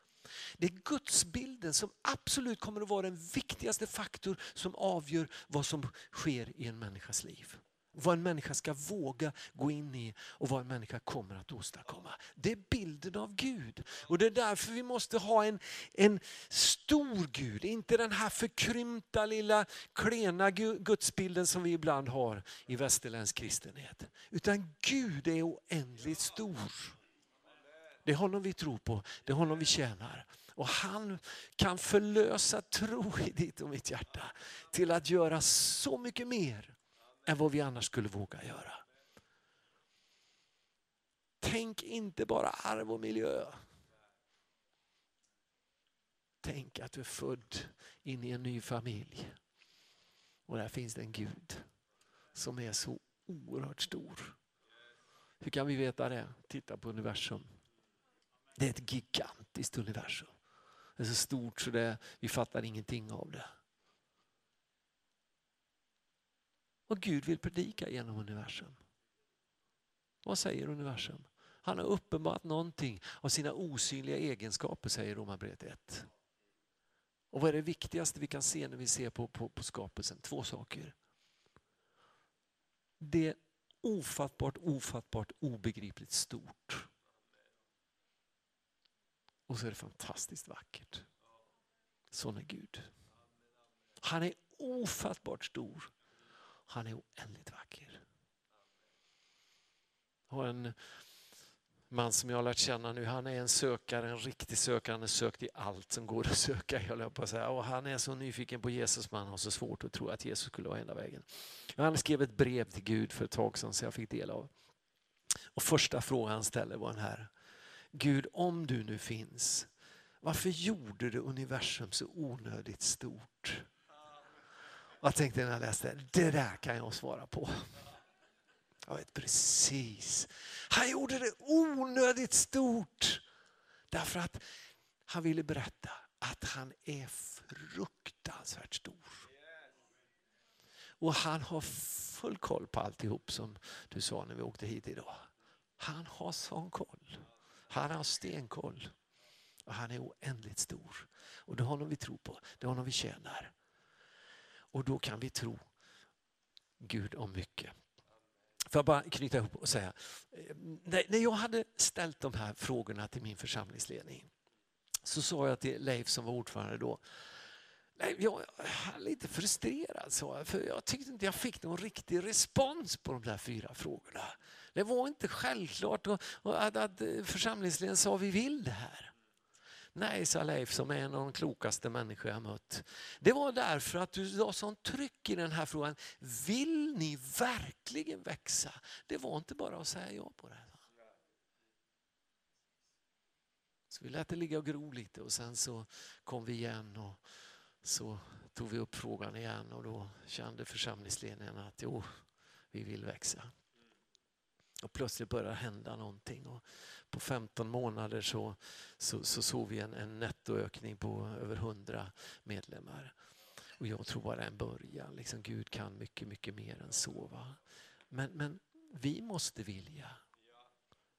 Speaker 1: Det är gudsbilden som absolut kommer att vara den viktigaste faktor som avgör vad som sker i en människas liv. Vad en människa ska våga gå in i och vad en människa kommer att åstadkomma. Det är bilden av Gud. Och det är därför vi måste ha en, en stor Gud, inte den här förkrympta lilla klena gudsbilden som vi ibland har i västerländsk kristenhet. Utan Gud är oändligt stor. Det är honom vi tror på, det är honom vi tjänar. Och han kan förlösa tro i ditt och mitt hjärta till att göra så mycket mer än vad vi annars skulle våga göra. Tänk inte bara arv och miljö. Tänk att du är född in i en ny familj. Och där finns det en Gud som är så oerhört stor. Hur kan vi veta det? Titta på universum. Det är ett gigantiskt universum. Det är så stort så det, vi fattar ingenting av det. Och Gud vill predika genom universum. Vad säger universum? Han har uppenbart någonting av sina osynliga egenskaper säger Romarbrevet 1. Och vad är det viktigaste vi kan se när vi ser på, på, på skapelsen? Två saker. Det är ofattbart, ofattbart, obegripligt stort. Och så är det fantastiskt vackert. Sån är Gud. Han är ofattbart stor. Han är oändligt vacker. Och en man som jag har lärt känna nu, han är en sökare, en riktig sökare. Han har sökt i allt som går att söka. Jag på att säga. Och han är så nyfiken på Jesus, men han har så svårt att tro att Jesus skulle vara enda vägen. Han skrev ett brev till Gud för ett tag sedan, som jag fick del av. Och första frågan han ställde var den här. Gud, om du nu finns, varför gjorde du universum så onödigt stort? Och jag tänkte när jag läste, det där kan jag svara på. Jag vet precis. Han gjorde det onödigt stort. Därför att han ville berätta att han är fruktansvärt stor. Och han har full koll på alltihop som du sa när vi åkte hit idag. Han har sån koll. Han har stenkoll. Och han är oändligt stor. Och det är honom vi tror på, det är honom vi tjänar. Och då kan vi tro Gud om mycket. Får jag bara knyta ihop och säga, eh, när jag hade ställt de här frågorna till min församlingsledning så sa jag till Leif som var ordförande då, Leif, jag är lite frustrerad, sa jag. för jag tyckte inte jag fick någon riktig respons på de där fyra frågorna. Det var inte självklart att, att eh, församlingsledningen sa vi vill det här. Nej, sa Leif som är en av de klokaste människor jag mött. Det var därför att du la sånt tryck i den här frågan. Vill ni verkligen växa? Det var inte bara att säga ja på det. Så vi lät det ligga och gro lite och sen så kom vi igen och så tog vi upp frågan igen och då kände församlingsledningen att jo, vi vill växa. Och plötsligt börjar hända någonting. Och på 15 månader så, så, så såg vi en, en nettoökning på över 100 medlemmar. Och jag tror bara en början. Liksom Gud kan mycket, mycket mer än så. Va? Men, men vi måste vilja.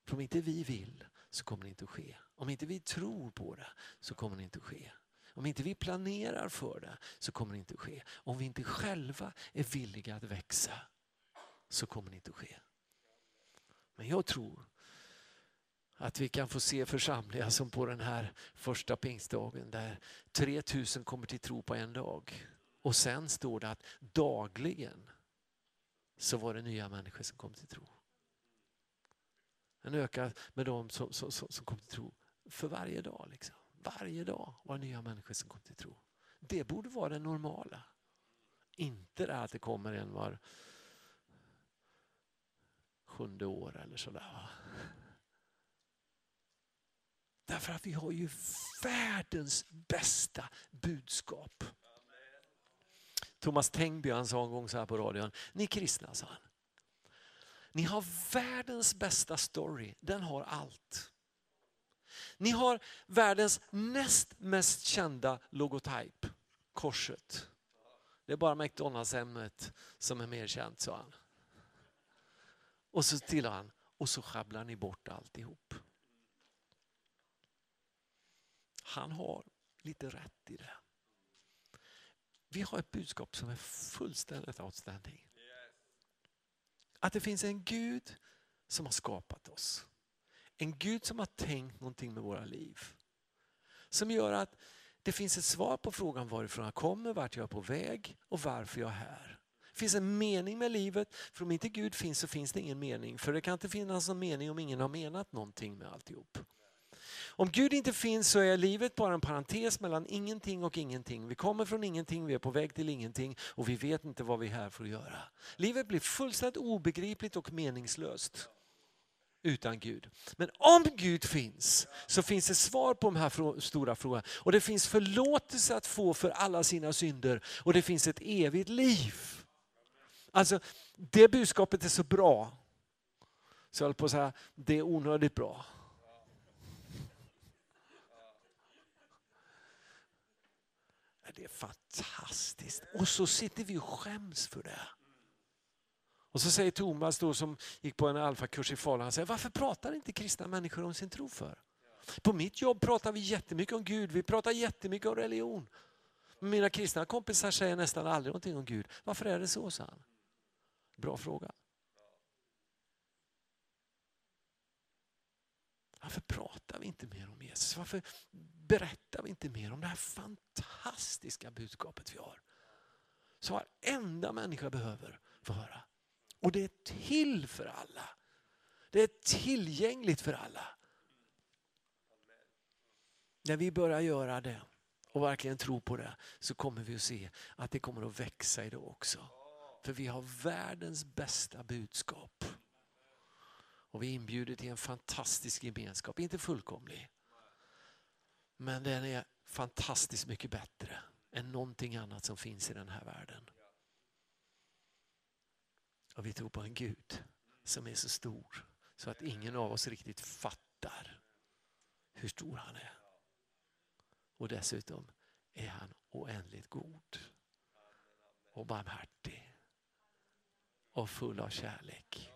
Speaker 1: För om inte vi vill så kommer det inte att ske. Om inte vi tror på det så kommer det inte att ske. Om inte vi planerar för det så kommer det inte att ske. Om vi inte själva är villiga att växa så kommer det inte att ske. Men jag tror att vi kan få se församlingar som på den här första pingstdagen där 3000 kommer till tro på en dag. Och sen står det att dagligen så var det nya människor som kom till tro. Den ökar med de som, som, som kom till tro för varje dag. Liksom. Varje dag var det nya människor som kom till tro. Det borde vara det normala. Inte det att det kommer en var sjunde år eller sådär. Därför att vi har ju världens bästa budskap. Thomas Tengby han sa en gång så här på radion. Ni kristna, sa han. Ni har världens bästa story. Den har allt. Ni har världens näst mest kända logotyp. Korset. Det är bara McDonalds-ämnet som är mer känt, sa han. Och så tillade han, och så sjabblar ni bort alltihop. Han har lite rätt i det. Vi har ett budskap som är fullständigt outstanding. Att det finns en Gud som har skapat oss. En Gud som har tänkt någonting med våra liv. Som gör att det finns ett svar på frågan varifrån jag kommer, vart jag är på väg och varför jag är här. Det finns en mening med livet, för om inte Gud finns så finns det ingen mening. För det kan inte finnas någon mening om ingen har menat någonting med alltihop. Om Gud inte finns så är livet bara en parentes mellan ingenting och ingenting. Vi kommer från ingenting, vi är på väg till ingenting och vi vet inte vad vi är här för att göra. Livet blir fullständigt obegripligt och meningslöst utan Gud. Men om Gud finns så finns det svar på de här stora frågorna. Och det finns förlåtelse att få för alla sina synder och det finns ett evigt liv. Alltså det budskapet är så bra. Så jag höll på att säga, det är onödigt bra. Det är fantastiskt. Och så sitter vi och skäms för det. Och så säger Thomas då som gick på en alfakurs i Falun, han säger, varför pratar inte kristna människor om sin tro för? På mitt jobb pratar vi jättemycket om Gud, vi pratar jättemycket om religion. Men Mina kristna kompisar säger nästan aldrig någonting om Gud. Varför är det så, sa han. Bra fråga. Varför pratar vi inte mer om Jesus? Varför berättar vi inte mer om det här fantastiska budskapet vi har? Som varenda människa behöver få höra. Och det är till för alla. Det är tillgängligt för alla. När vi börjar göra det och verkligen tro på det så kommer vi att se att det kommer att växa idag också. För vi har världens bästa budskap. Och vi inbjuder till en fantastisk gemenskap, inte fullkomlig. Men den är fantastiskt mycket bättre än någonting annat som finns i den här världen. Och vi tror på en Gud som är så stor så att ingen av oss riktigt fattar hur stor han är. Och dessutom är han oändligt god och barmhärtig och full av kärlek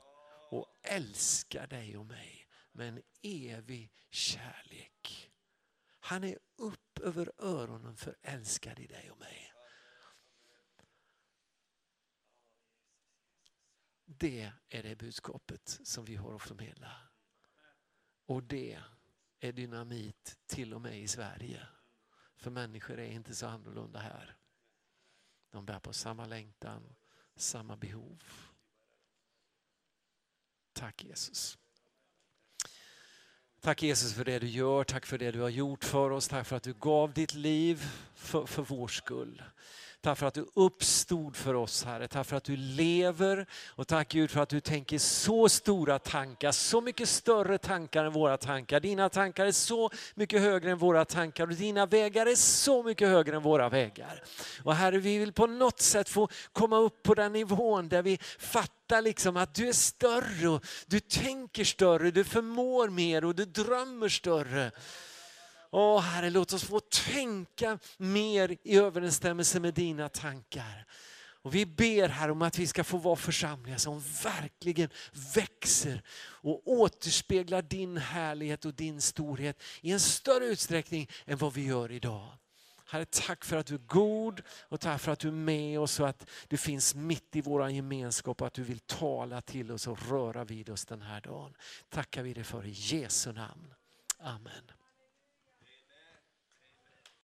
Speaker 1: och älskar dig och mig med en evig kärlek. Han är upp över öronen förälskad i dig och mig. Det är det budskapet som vi har att förmedla. Och det är dynamit till och med i Sverige. För människor är inte så annorlunda här. De bär på samma längtan, samma behov. Tack Jesus. Tack Jesus för det du gör, tack för det du har gjort för oss, tack för att du gav ditt liv för, för vår skull. Tack för att du uppstod för oss Herre. Tack för att du lever och tack Gud för att du tänker så stora tankar, så mycket större tankar än våra tankar. Dina tankar är så mycket högre än våra tankar och dina vägar är så mycket högre än våra vägar. Och Herre, vi vill på något sätt få komma upp på den nivån där vi fattar liksom att du är större och du tänker större, du förmår mer och du drömmer större. Åh Herre, låt oss få tänka mer i överensstämmelse med dina tankar. Och vi ber här om att vi ska få vara församlingar som verkligen växer och återspeglar din härlighet och din storhet i en större utsträckning än vad vi gör idag. Herre, tack för att du är god och tack för att du är med oss och att du finns mitt i vår gemenskap och att du vill tala till oss och röra vid oss den här dagen. Tackar vi dig för i Jesu namn. Amen.